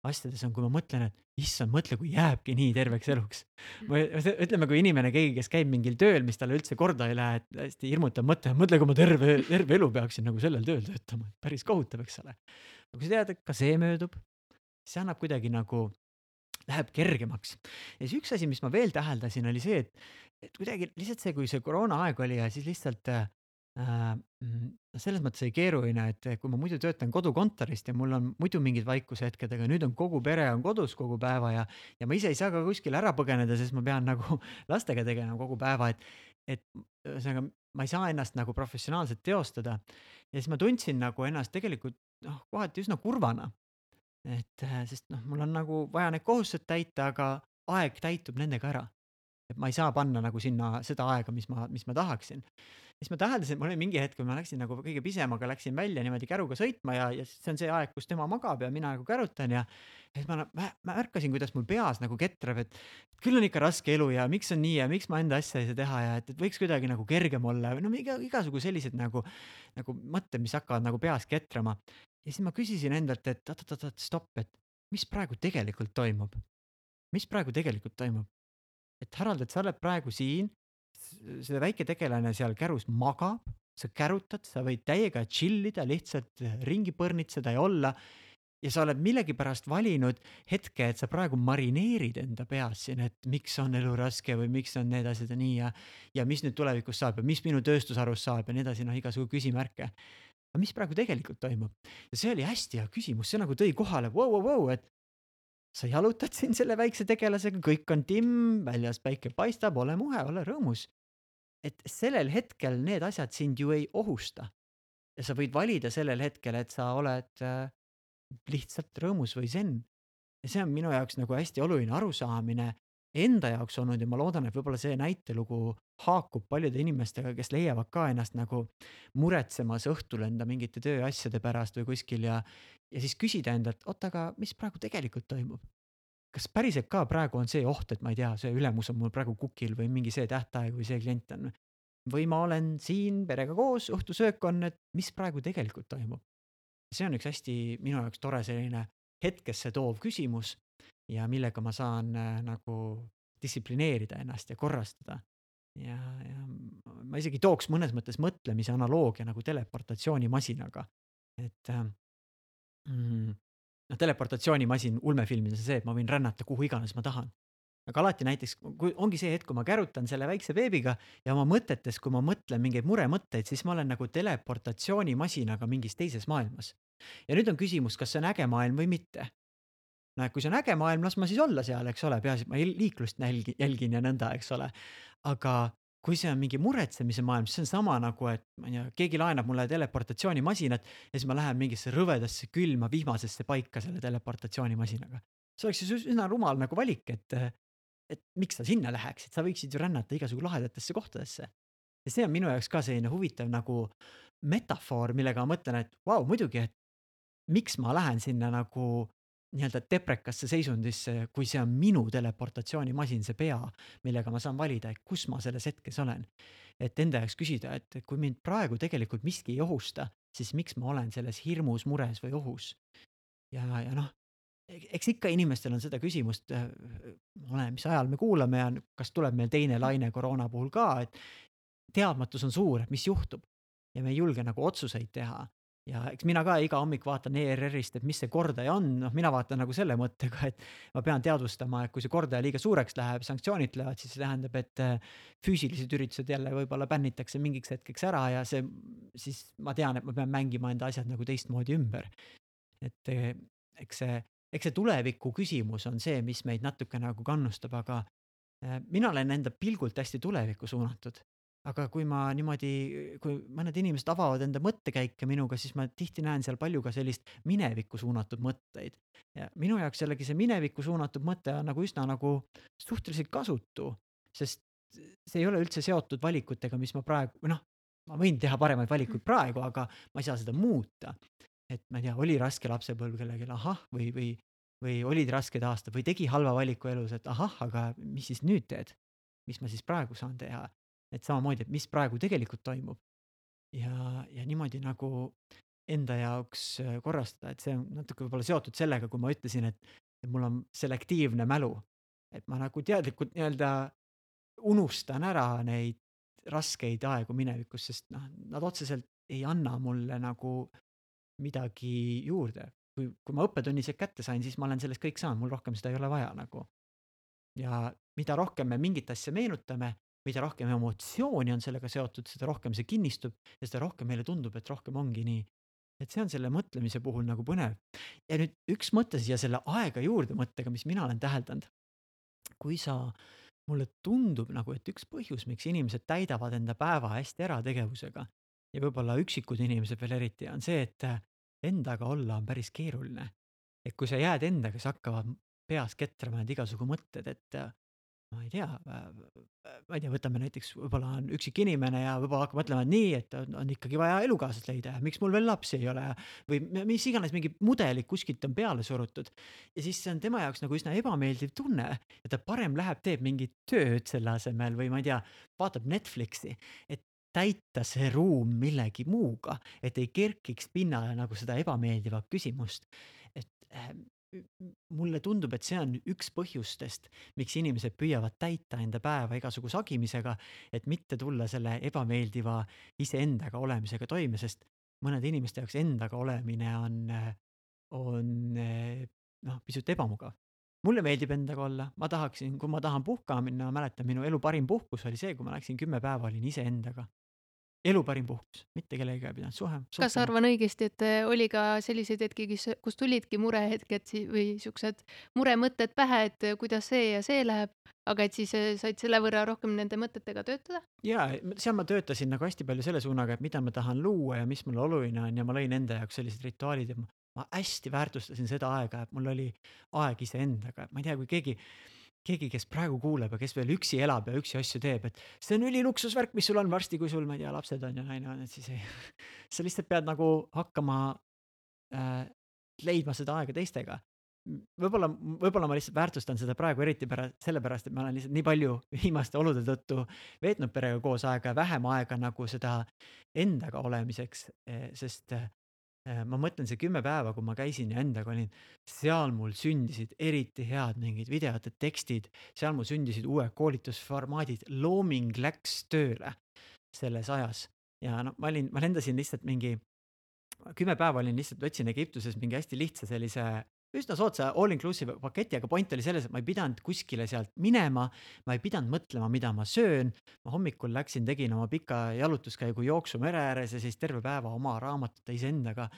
asjades on, kui ma mõtlen, et issand, mõtle, kui jääbki nii terveks eluks. või <laughs> ütleme, kui inimene, keegi, kes käib mingil tööl, mis talle üldse korda ei lähe, et hästi hirmutav mõte, mõtle, kui ma terve, terve elu peaksin nagu sellel tööl töötama, päris kohutav, eks ole. aga kui sa tead, et ka see möödub, see annab kuidagi nagu, läheb kergemaks. ja siis üks asi, mis ma veel täheldasin, oli see, et, et kuidagi lihtsalt see, kui see koroonaaeg oli ja siis lihtsalt äh, Äh, mm, selles mõttes oli keeruline, et kui ma muidu töötan kodukontorist ja mul on muidu mingid vaikushetked, aga nüüd on kogu pere on kodus kogu päeva ja, ja ma ise ei saa ka kuskile ära põgeneda, sest ma pean nagu <laughs> lastega tegelema kogu päeva, et et ühesõnaga ma ei saa ennast nagu professionaalselt teostada. ja siis ma tundsin nagu ennast tegelikult noh, kohati üsna kurvana. et sest noh, mul on nagu vaja need kohustused täita, aga aeg täitub nendega ära. Et ma ei saa panna nagu sinna seda aega, mis ma, mis ma tahaksin siis ma täheldasin, mul oli mingi hetk, kui ma läksin nagu kõige pisemaga läksin välja niimoodi käruga sõitma ja, ja see on see aeg, kus tema magab ja mina nagu kärutan ja. siis ma, ma, ma ärkasin, kuidas mul peas nagu ketrab, et küll on ikka raske elu ja miks on nii ja miks ma enda asja ei saa teha ja et, et võiks kuidagi nagu kergem olla või no iga, igasugu sellised nagu, nagu mõtted, mis hakkavad nagu peas ketrama. ja siis ma küsisin endalt, et oot-oot-oot, stopp, et mis praegu tegelikult toimub? mis praegu tegelikult toimub? Et Harald, et sa oled praegu siin see väike tegelane seal kärus magab, sa kärutad, sa võid täiega chill ida, lihtsalt ringi põrnitseda ja olla. ja sa oled millegipärast valinud hetke, et sa praegu marineerid enda peas siin, et miks on elu raske või miks on need asjad ja nii ja. ja mis nüüd tulevikus saab ja mis minu tööstusharust saab ja nii edasi, noh igasugu küsimärke. aga mis praegu tegelikult toimub? ja see oli hästi hea küsimus, see nagu tõi kohale, vau, vau, vau, et sa jalutad <laughs> siin selle väikse tegelasega, kõik on timm, väljas päike paistab, ole muhe, ole rõõmus et sellel hetkel need asjad sind ju ei ohusta. ja sa võid valida sellel hetkel, et sa oled äh, lihtsalt rõõmus või zen. ja see on minu jaoks nagu hästi oluline arusaamine enda jaoks olnud ja ma loodan, et võib-olla see näitelugu haakub paljude inimestega, kes leiavad ka ennast nagu muretsemas õhtul enda mingite tööasjade pärast või kuskil ja, ja siis küsida endalt, oot, aga mis praegu tegelikult toimub? kas päriselt ka praegu on see oht, et ma ei tea, see ülemus on mul praegu kukil või mingi see tähtaeg või see klient on. või ma olen siin perega koos, õhtusöök on, et mis praegu tegelikult toimub. see on üks hästi minu jaoks tore selline hetkesse toov küsimus ja millega ma saan äh, nagu distsiplineerida ennast ja korrastada. ja, ja ma isegi tooks mõnes mõttes mõtlemise analoogia nagu teleportatsioonimasinaga, et äh, mm, noh, teleportatsioonimasin ulmefilmides on see, et ma võin rännata kuhu iganes ma tahan. aga alati näiteks, kui ongi see hetk, kui ma kärutan selle väikse beebiga ja oma mõtetes, kui ma mõtlen mingeid muremõtteid, siis ma olen nagu teleportatsioonimasinaga mingis teises maailmas. ja nüüd on küsimus, kas see on äge maailm või mitte. No et kui see on äge maailm, las ma siis olla seal, eks ole, peaasi, et ma liiklust jälgin, jälgin ja nõnda, eks ole. aga kui see on mingi muretsemise maailm, siis see on sama nagu, et ma ei tea, keegi laenab mulle teleportatsioonimasinat ja siis ma lähen mingisse rõvedasse külma vihmasesse paika selle teleportatsioonimasinaga. see oleks siis üsna rumal nagu valik, et, et miks sa sinna läheksid, sa võiksid ju rännata igasugu lahedatesse kohtadesse. ja see on minu jaoks ka selline huvitav nagu metafoor, millega ma mõtlen, et vau wow,, muidugi, et miks ma lähen sinna nagu nii-öelda deprekasse seisundisse, kui see on minu teleportatsioonimasin, see pea, millega ma saan valida, et kus ma selles hetkes olen. et enda jaoks küsida, et kui mind praegu tegelikult miski ei ohusta, siis miks ma olen selles hirmus, mures või ohus. ja, ja noh, eks ikka inimestel on seda küsimust, oleneb, mis ajal me kuulame ja kas tuleb meil teine laine koroona puhul ka, et teadmatus on suur, et mis juhtub ja me ei julge nagu otsuseid teha ja eks mina ka iga hommik vaatan ERR-ist, et mis see kordaja on, noh, mina vaatan nagu selle mõttega, et ma pean teadvustama, et kui see kordaja liiga suureks läheb, sanktsioonid tulevad, siis see tähendab, et äh, füüsilised üritused jälle võib-olla bännitakse mingiks hetkeks ära ja see, siis ma tean, et ma pean mängima enda asjad nagu teistmoodi ümber. et äh, eks see, eks see tuleviku küsimus on see, mis meid natuke nagu kannustab, aga äh, mina olen enda pilgult hästi tulevikku suunatud aga kui ma niimoodi, kui mõned inimesed avavad enda mõttekäike minuga, siis ma tihti näen seal palju ka sellist minevikku suunatud mõtteid. ja minu jaoks jällegi see minevikku suunatud mõte on nagu üsna nagu suhteliselt kasutu, sest see ei ole üldse seotud valikutega, mis ma praegu, või noh, ma võin teha paremaid valikuid praegu, aga ma ei saa seda muuta. et ma ei tea, oli raske lapsepõlv kellelgi, ahah, või, või, või olid rasked aastad või tegi halva valiku elus, et ahah, aga mis siis nüüd teed? mis ma siis praegu saan teha? Et samamoodi, et mis praegu tegelikult toimub. ja, ja niimoodi nagu enda jaoks äh, korrastada, et see on natuke võib-olla seotud sellega, kui ma ütlesin, et, et mul on selektiivne mälu. et ma nagu teadlikult nii-öelda unustan ära neid raskeid aegu minevikus, sest noh, nad otseselt ei anna mulle nagu midagi juurde. kui, kui ma õppetunnised kätte sain, siis ma olen sellest kõik saanud, mul rohkem seda ei ole vaja nagu. ja mida rohkem me mingit asja meenutame, mida rohkem emotsiooni on sellega seotud, seda rohkem see kinnistub ja seda rohkem meile tundub, et rohkem ongi nii. et see on selle mõtlemise puhul nagu põnev. ja nüüd üks mõte siia selle aega juurde mõttega, mis mina olen täheldanud. kui sa mulle tundub nagu, et üks põhjus, miks inimesed täidavad enda päeva hästi ära tegevusega ja võib-olla üksikud inimesed veel eriti, on see, et endaga olla on päris keeruline. et kui sa jääd endaga, siis hakkavad peas ketrama need igasugu mõtted, et ma ei tea, ma ei tea, võtame näiteks, võib-olla on üksik inimene ja võib-olla hakkab mõtlema, nii, et on, on ikkagi vaja elukaaslast leida ja miks mul veel lapsi ei ole või mis iganes, mingid mudelid kuskilt on peale surutud. ja siis see on tema jaoks nagu üsna ebameeldiv tunne ja ta parem läheb, teeb mingit tööd selle asemel või ma ei tea, vaatab Netflixi, et täita see ruum millegi muuga, et ei kerkiks pinnale nagu seda ebameeldivat küsimust. et ähm, mulle tundub, et see on üks põhjustest, miks inimesed püüavad täita enda päeva igasugu sagimisega, et mitte tulla selle ebameeldiva iseendaga olemisega toime, sest mõnede inimeste jaoks endaga olemine on, on noh, pisut ebamugav. mulle meeldib endaga olla, ma tahaksin, kui ma tahan puhkama minna, ma mäletan, minu elu parim puhkus oli see, kui ma läksin kümme päeva, olin iseendaga elu parim puhkus, mitte kellegagi ei pidanud suhe, suhtlema. kas arvan õigesti, et äh, oli ka selliseid hetki, kes, kus tulidki murehetked või siuksed muremõtted pähe, et äh, kuidas see ja see läheb, aga et siis äh, said selle võrra rohkem nende mõtetega töötada? ja seal ma töötasin nagu hästi palju selle suunaga, et mida ma tahan luua ja mis mulle oluline on ja ma lõin enda jaoks sellised rituaalid ja ma, ma hästi väärtustasin seda aega, et mul oli aeg iseendaga, ma ei tea, kui keegi keegi, kes praegu kuuleb ja kes veel üksi elab ja üksi asju teeb, et see on üliluksusvärk, mis sul on varsti, kui sul, ma ei tea, lapsed on ja naine on, et siis ei, <laughs> sa lihtsalt pead nagu hakkama äh, leidma seda aega teistega. võib-olla, võib-olla ma lihtsalt väärtustan seda praegu eriti pärast, sellepärast, et ma olen lihtsalt nii palju <laughs> viimaste olude tõttu veetnud perega koos aega ja vähem aega nagu seda endaga olemiseks, eh, sest Äh, ma mõtlen see kümme päeva, kui ma käisin ja endaga olin, seal mul sündisid eriti head mingid videod ja tekstid, seal mul sündisid uued koolitusformaadid, looming läks tööle selles ajas. ja noh, ma olin, ma lendasin lihtsalt mingi, kümme päeva olin lihtsalt, võtsin Egiptuses mingi hästi lihtsa sellise üsna soodsa all inclusive paketi, aga point oli selles, et ma ei pidanud kuskile sealt minema, ma ei pidanud mõtlema, mida ma söön. ma hommikul läksin, tegin oma pika jalutuskäigu jooksu mere ääres ja siis terve päeva oma raamatute iseendaga.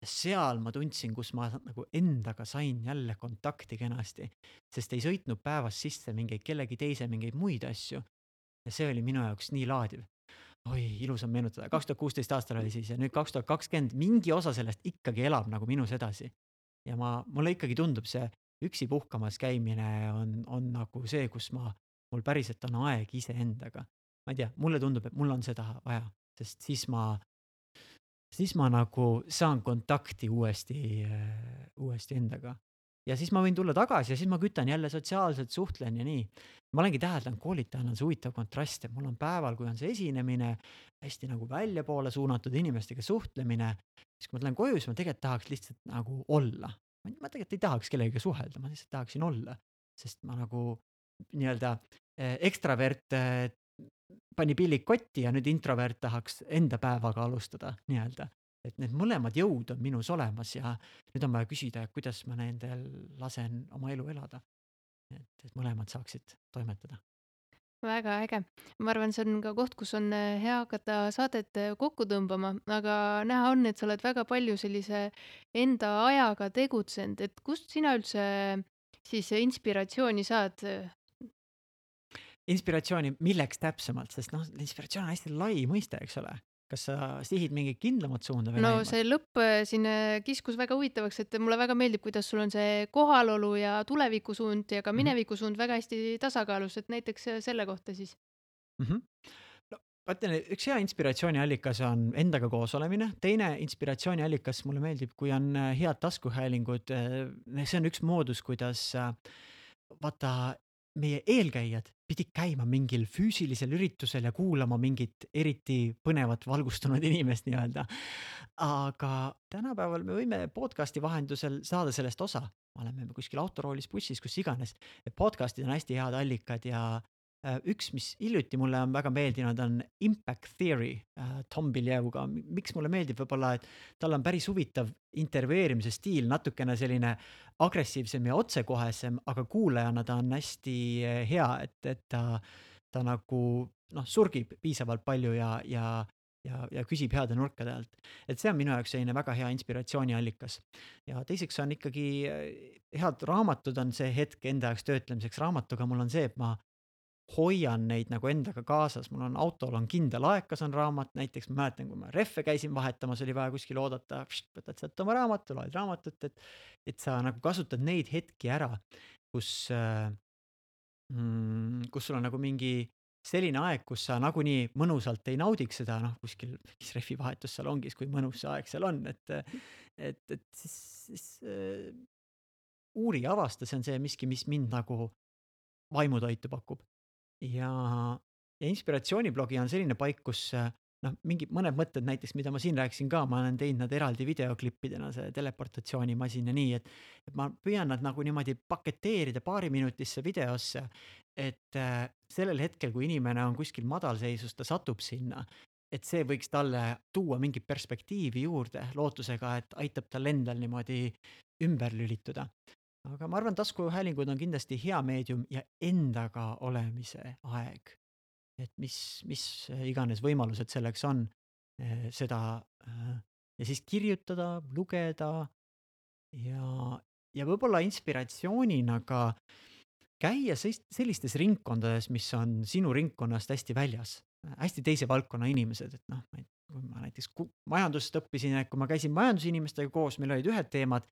ja seal ma tundsin, kus ma nagu endaga sain jälle kontakti kenasti, sest ei sõitnud päevas sisse mingeid kellegi teise mingeid muid asju. ja see oli minu jaoks nii laadiv oi, ilus on meenutada, kaks tuhat kuusteist aastal oli siis ja nüüd kaks tuhat kakskümmend, mingi osa sellest ikkagi elab nagu minus edasi ja ma, mulle ikkagi tundub see üksi puhkamas käimine on, on nagu see, kus ma, mul päriselt on aeg iseendaga. ma ei tea, mulle tundub, et mul on seda vaja, sest siis ma, siis ma nagu saan kontakti uuesti, uuesti endaga. Ja siis ma võin tulla tagasi ja siis ma kütan jälle sotsiaalselt, suhtlen ja nii. ma olengi täheldanud, koolitajana on see huvitav kontrast, et mul on päeval, kui on see esinemine, hästi nagu väljapoole suunatud inimestega suhtlemine siis kui ma tulen koju, siis ma tegelikult tahaks lihtsalt nagu olla. ma tegelikult ei tahaks kellegagi suhelda, ma lihtsalt tahaksin olla, sest ma nagu nii-öelda eh, ekstravert eh, pani pillid kotti ja nüüd introvert tahaks enda päevaga alustada nii-öelda. Et need mõlemad jõud on minus olemas ja nüüd on vaja küsida, kuidas ma nendel lasen oma elu elada. et, et mõlemad saaksid toimetada väga äge. ma arvan, see on ka koht, kus on äh, hea hakata saadet äh, kokku tõmbama, aga näha on, et sa oled väga palju sellise enda ajaga tegutsenud, et kust sina üldse siis inspiratsiooni saad? inspiratsiooni milleks täpsemalt, sest noh, inspiratsioon on hästi lai mõiste, eks ole kas sa sihid mingit kindlamat suunda või no näimas? see lõpp äh, siin äh, kiskus väga huvitavaks, et mulle väga meeldib, kuidas sul on see kohalolu ja tulevikusuund ja ka mhm. minevikusuund väga hästi tasakaalus, et näiteks äh, selle kohta siis mm. -hmm. no ma ütlen, üks hea inspiratsiooniallikas on endaga koos olemine, teine inspiratsiooniallikas mulle meeldib, kui on head taskuhäälingud. see on üks moodus, kuidas vaata meie eelkäijad pidid käima mingil füüsilisel üritusel ja kuulama mingit eriti põnevat valgustunud <laughs> inimest nii-öelda. aga tänapäeval me võime podcast'i vahendusel saada sellest osa, oleme kuskil autoroolis, bussis, kus iganes. podcast'id on hästi head allikad ja üks, mis hiljuti mulle on väga meeldinud, on Impact Theory äh, Tom Bilyeuga. miks mulle meeldib, võib-olla, et tal on päris huvitav intervjueerimise stiil, natukene selline agressiivsem ja otsekohesem, aga kuulajana ta on hästi äh, hea, et, et ta, ta nagu noh, surgib piisavalt palju ja, ja ja, ja küsib heade nurkade alt. et see on minu jaoks selline väga hea inspiratsiooniallikas. ja teiseks on ikkagi head raamatud on see hetk enda jaoks töötlemiseks. raamatuga mul on see, et ma hoian neid nagu endaga kaasas, mul on autol on kindel aeg, on raamat, näiteks ma mäletan, kui ma rehve käisin vahetamas, oli vaja kuskil oodata, võtad sealt oma raamatu, loed raamatut, et, et sa nagu kasutad neid hetki ära, kus äh, mm,, kus sul on nagu mingi selline aeg, kus sa nagunii mõnusalt ei naudiks seda, noh, kuskil mingis rehvivahetus seal ongi, siis kui mõnus see aeg seal on, et, et, et siis, siis äh, uuri ja avasta, see on see miski, mis mind nagu vaimutoitu pakub. Ja, ja inspiratsiooniblogi on selline paik, kus noh, mingid mõned mõtted näiteks, mida ma siin rääkisin ka, ma olen teinud nad eraldi videoklippidena, see teleportatsioonimasin ja nii, et. et ma püüan nad nagu niimoodi paketeerida paariminutisse videosse, et äh, sellel hetkel, kui inimene on kuskil madalseisus, ta satub sinna, et see võiks talle tuua mingit perspektiivi juurde, lootusega, et aitab tal endal niimoodi ümber lülituda. Aga ma arvan, taskuhäälingud on kindlasti hea meedium ja endaga olemise aeg. et mis, mis iganes võimalused selleks on, eh, seda äh, ja siis kirjutada, lugeda ja, ja võib-olla inspiratsioonina ka käia sellistes ringkondades, mis on sinu ringkonnast hästi väljas, hästi teise valdkonna inimesed, et noh, kui ma näiteks majandust õppisin, et kui ma käisin majandusinimestega koos, meil olid ühed teemad.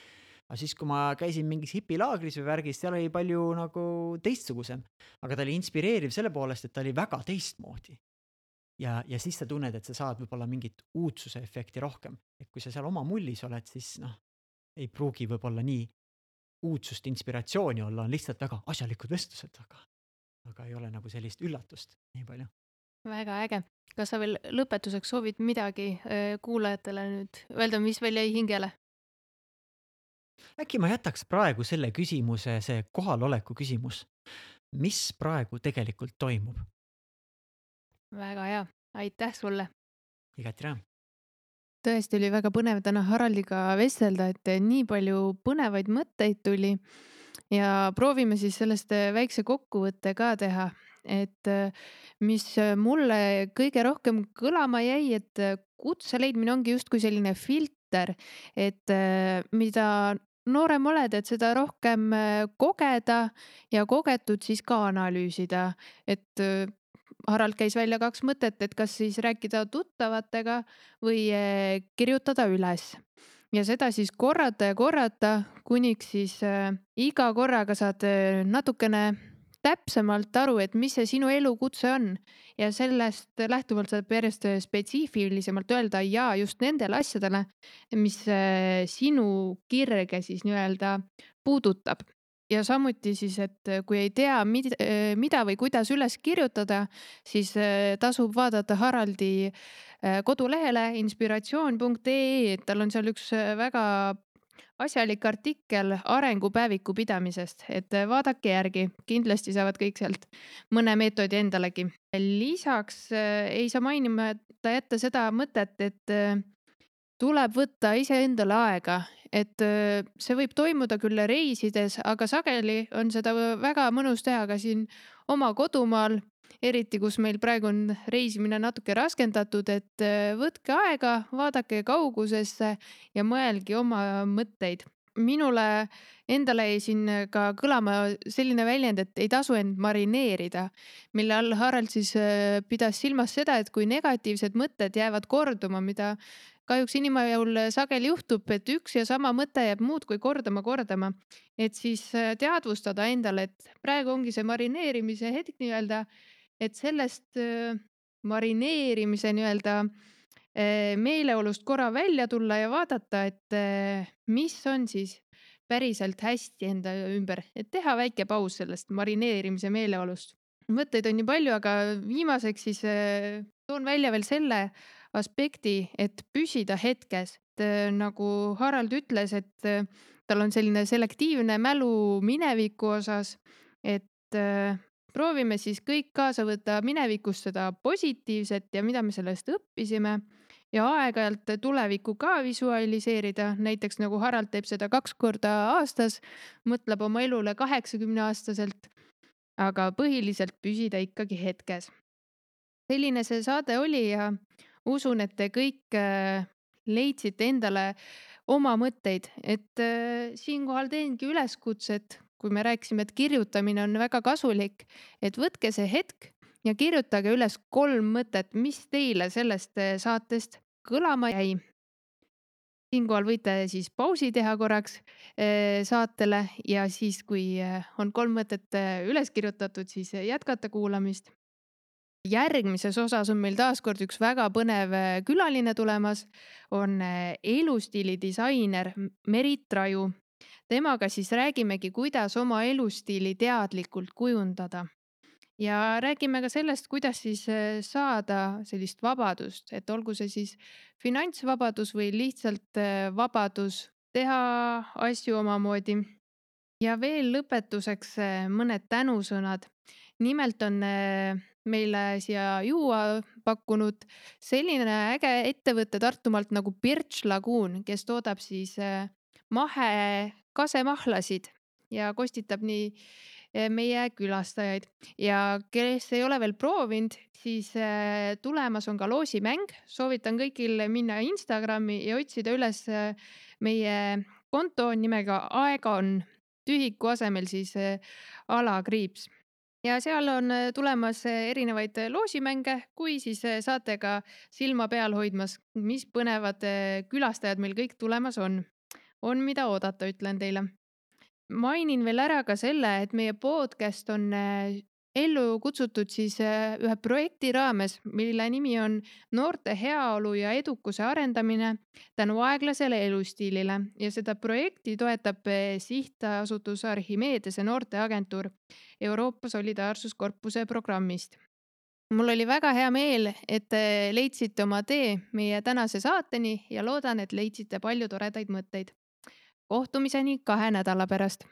Aga siis, kui ma käisin mingis hipilaagris või värgis, seal oli palju nagu teistsugusem, aga ta oli inspireeriv selle poolest, et ta oli väga teistmoodi. ja, ja siis sa tunned, et sa saad võib-olla mingit uudsuse efekti rohkem, et kui sa seal oma mullis oled, siis noh, ei pruugi võib-olla nii uudsust, inspiratsiooni olla, on lihtsalt väga asjalikud vestlused, aga, aga ei ole nagu sellist üllatust nii palju. väga äge, kas sa veel lõpetuseks soovid midagi äh, kuulajatele nüüd öelda, mis veel jäi hingele? Äkki ma jätaks praegu selle küsimuse, see kohaloleku küsimus. mis praegu tegelikult toimub? väga hea, aitäh sulle. igati rõõm tõesti oli väga põnev täna Haraldiga vestelda, et nii palju põnevaid mõtteid tuli ja proovime siis sellest väikse kokkuvõtte ka teha, et mis mulle kõige rohkem kõlama jäi, et kutse leidmine ongi justkui selline filter, et mida noorem oled, et seda rohkem kogeda ja kogetut siis ka analüüsida, et Harald käis välja kaks mõtet, et kas siis rääkida tuttavatega või kirjutada üles. Ja seda siis korrata ja korrata, kuniks siis äh, iga korraga saad äh, natukene täpsemalt aru, et mis see sinu elukutse on. Ja sellest lähtuvalt saab järjest spetsiifilisemalt öelda ja just nendele asjadele, mis äh, sinu kirge siis nii-öelda puudutab. Ja samuti siis, et äh, kui ei tea, äh, mida või kuidas üles kirjutada, siis äh, tasub vaadata Haraldi kodulehele inspiratsioon.ee, et tal on seal üks väga asjalik artikkel arengupäeviku pidamisest, et vaadake järgi, kindlasti saavad kõik sealt mõne meetodi endalegi. lisaks ei saa mainimata jätta seda mõtet, et tuleb võtta iseendale aega, et see võib toimuda küll reisides, aga sageli on seda väga mõnus teha ka siin oma kodumaal, eriti kus meil praegu on reisimine natuke raskendatud, et võtke aega, vaadake kaugusesse ja mõelge oma mõtteid. minule endale jäi siin ka kõlama selline väljend, et ei tasu end marineerida, mille all Harald siis pidas silmas seda, et kui negatiivsed mõtted jäävad korduma, mida kahjuks inimajul sageli juhtub, et üks ja sama mõte jääb muudkui kordama, kordama. et siis äh, teadvustada endale, et praegu ongi see marineerimise hetk nii-öelda, et sellest marineerimise nii-öelda meeleolust korra välja tulla ja vaadata, et mis on siis päriselt hästi enda ümber, et teha väike paus sellest marineerimise meeleolust. mõtteid on nii palju, aga viimaseks siis toon välja veel selle aspekti, et püsida hetkes. Äh, nagu Harald ütles, et tal on selline selektiivne mälu mineviku osas, et proovime siis kõik kaasa võtta minevikust seda positiivset ja mida me sellest õppisime ja aeg-ajalt tulevikku ka visualiseerida, näiteks nagu Harald teeb seda kaks korda aastas, mõtleb oma elule kaheksakümne aastaselt. aga põhiliselt püsida ikkagi hetkes. selline see saade oli ja usun, et te kõik äh, leidsite endale oma mõtteid, et äh, siinkohal teengi üleskutset kui me rääkisime, et kirjutamine on väga kasulik, et võtke see hetk ja kirjutage üles kolm mõtet, mis teile sellest eh, saatest kõlama jäi. siinkohal võite siis pausi teha korraks eh, saatele ja siis, kui eh, on kolm mõtet üles kirjutatud, siis jätkata kuulamist järgmises osas on meil taas kord üks väga põnev külaline tulemas, on äh, elustiili disainer Merit Raju. Temaga siis räägimegi, kuidas oma elustiili teadlikult kujundada. ja räägime ka sellest, kuidas siis äh, saada sellist vabadust, et olgu see siis finantsvabadus või lihtsalt vabadus teha asju omamoodi. ja veel lõpetuseks mõned tänusõnad. nimelt on meile siia juua pakkunud selline äge ettevõte Tartumaalt nagu Birch Lagoon, kes toodab siis äh, mahe kasemahlasid ja kostitab nii äh, meie külastajaid. Ja kes ei ole veel proovinud, siis äh, tulemas on ka loosimäng, soovitan kõigil minna Instagrami ja otsida üles meie konto. Nimega Aega on, tühiku asemel siis alakriips ja seal on tulemas erinevaid loosimänge, kui siis saate ka silma peal hoidmas, mis põnevad külastajad meil kõik tulemas on. On, mida oodata, ütlen teile. mainin veel ära ka selle, et meie podcast on ellu kutsutud siis äh, ühe projekti raames, mille nimi on noorte heaolu ja edukuse arendamine tänu aeglasele elustiilile ja seda projekti toetab äh, sihtasutus Archimedese noorteagentuur Euroopa Solidaarsuskorpuse programmist. mul oli väga hea meel, et te leidsite oma tee meie tänase saateni ja loodan, et leidsite palju toredaid mõtteid. Kohtumiseni kahe nädala pärast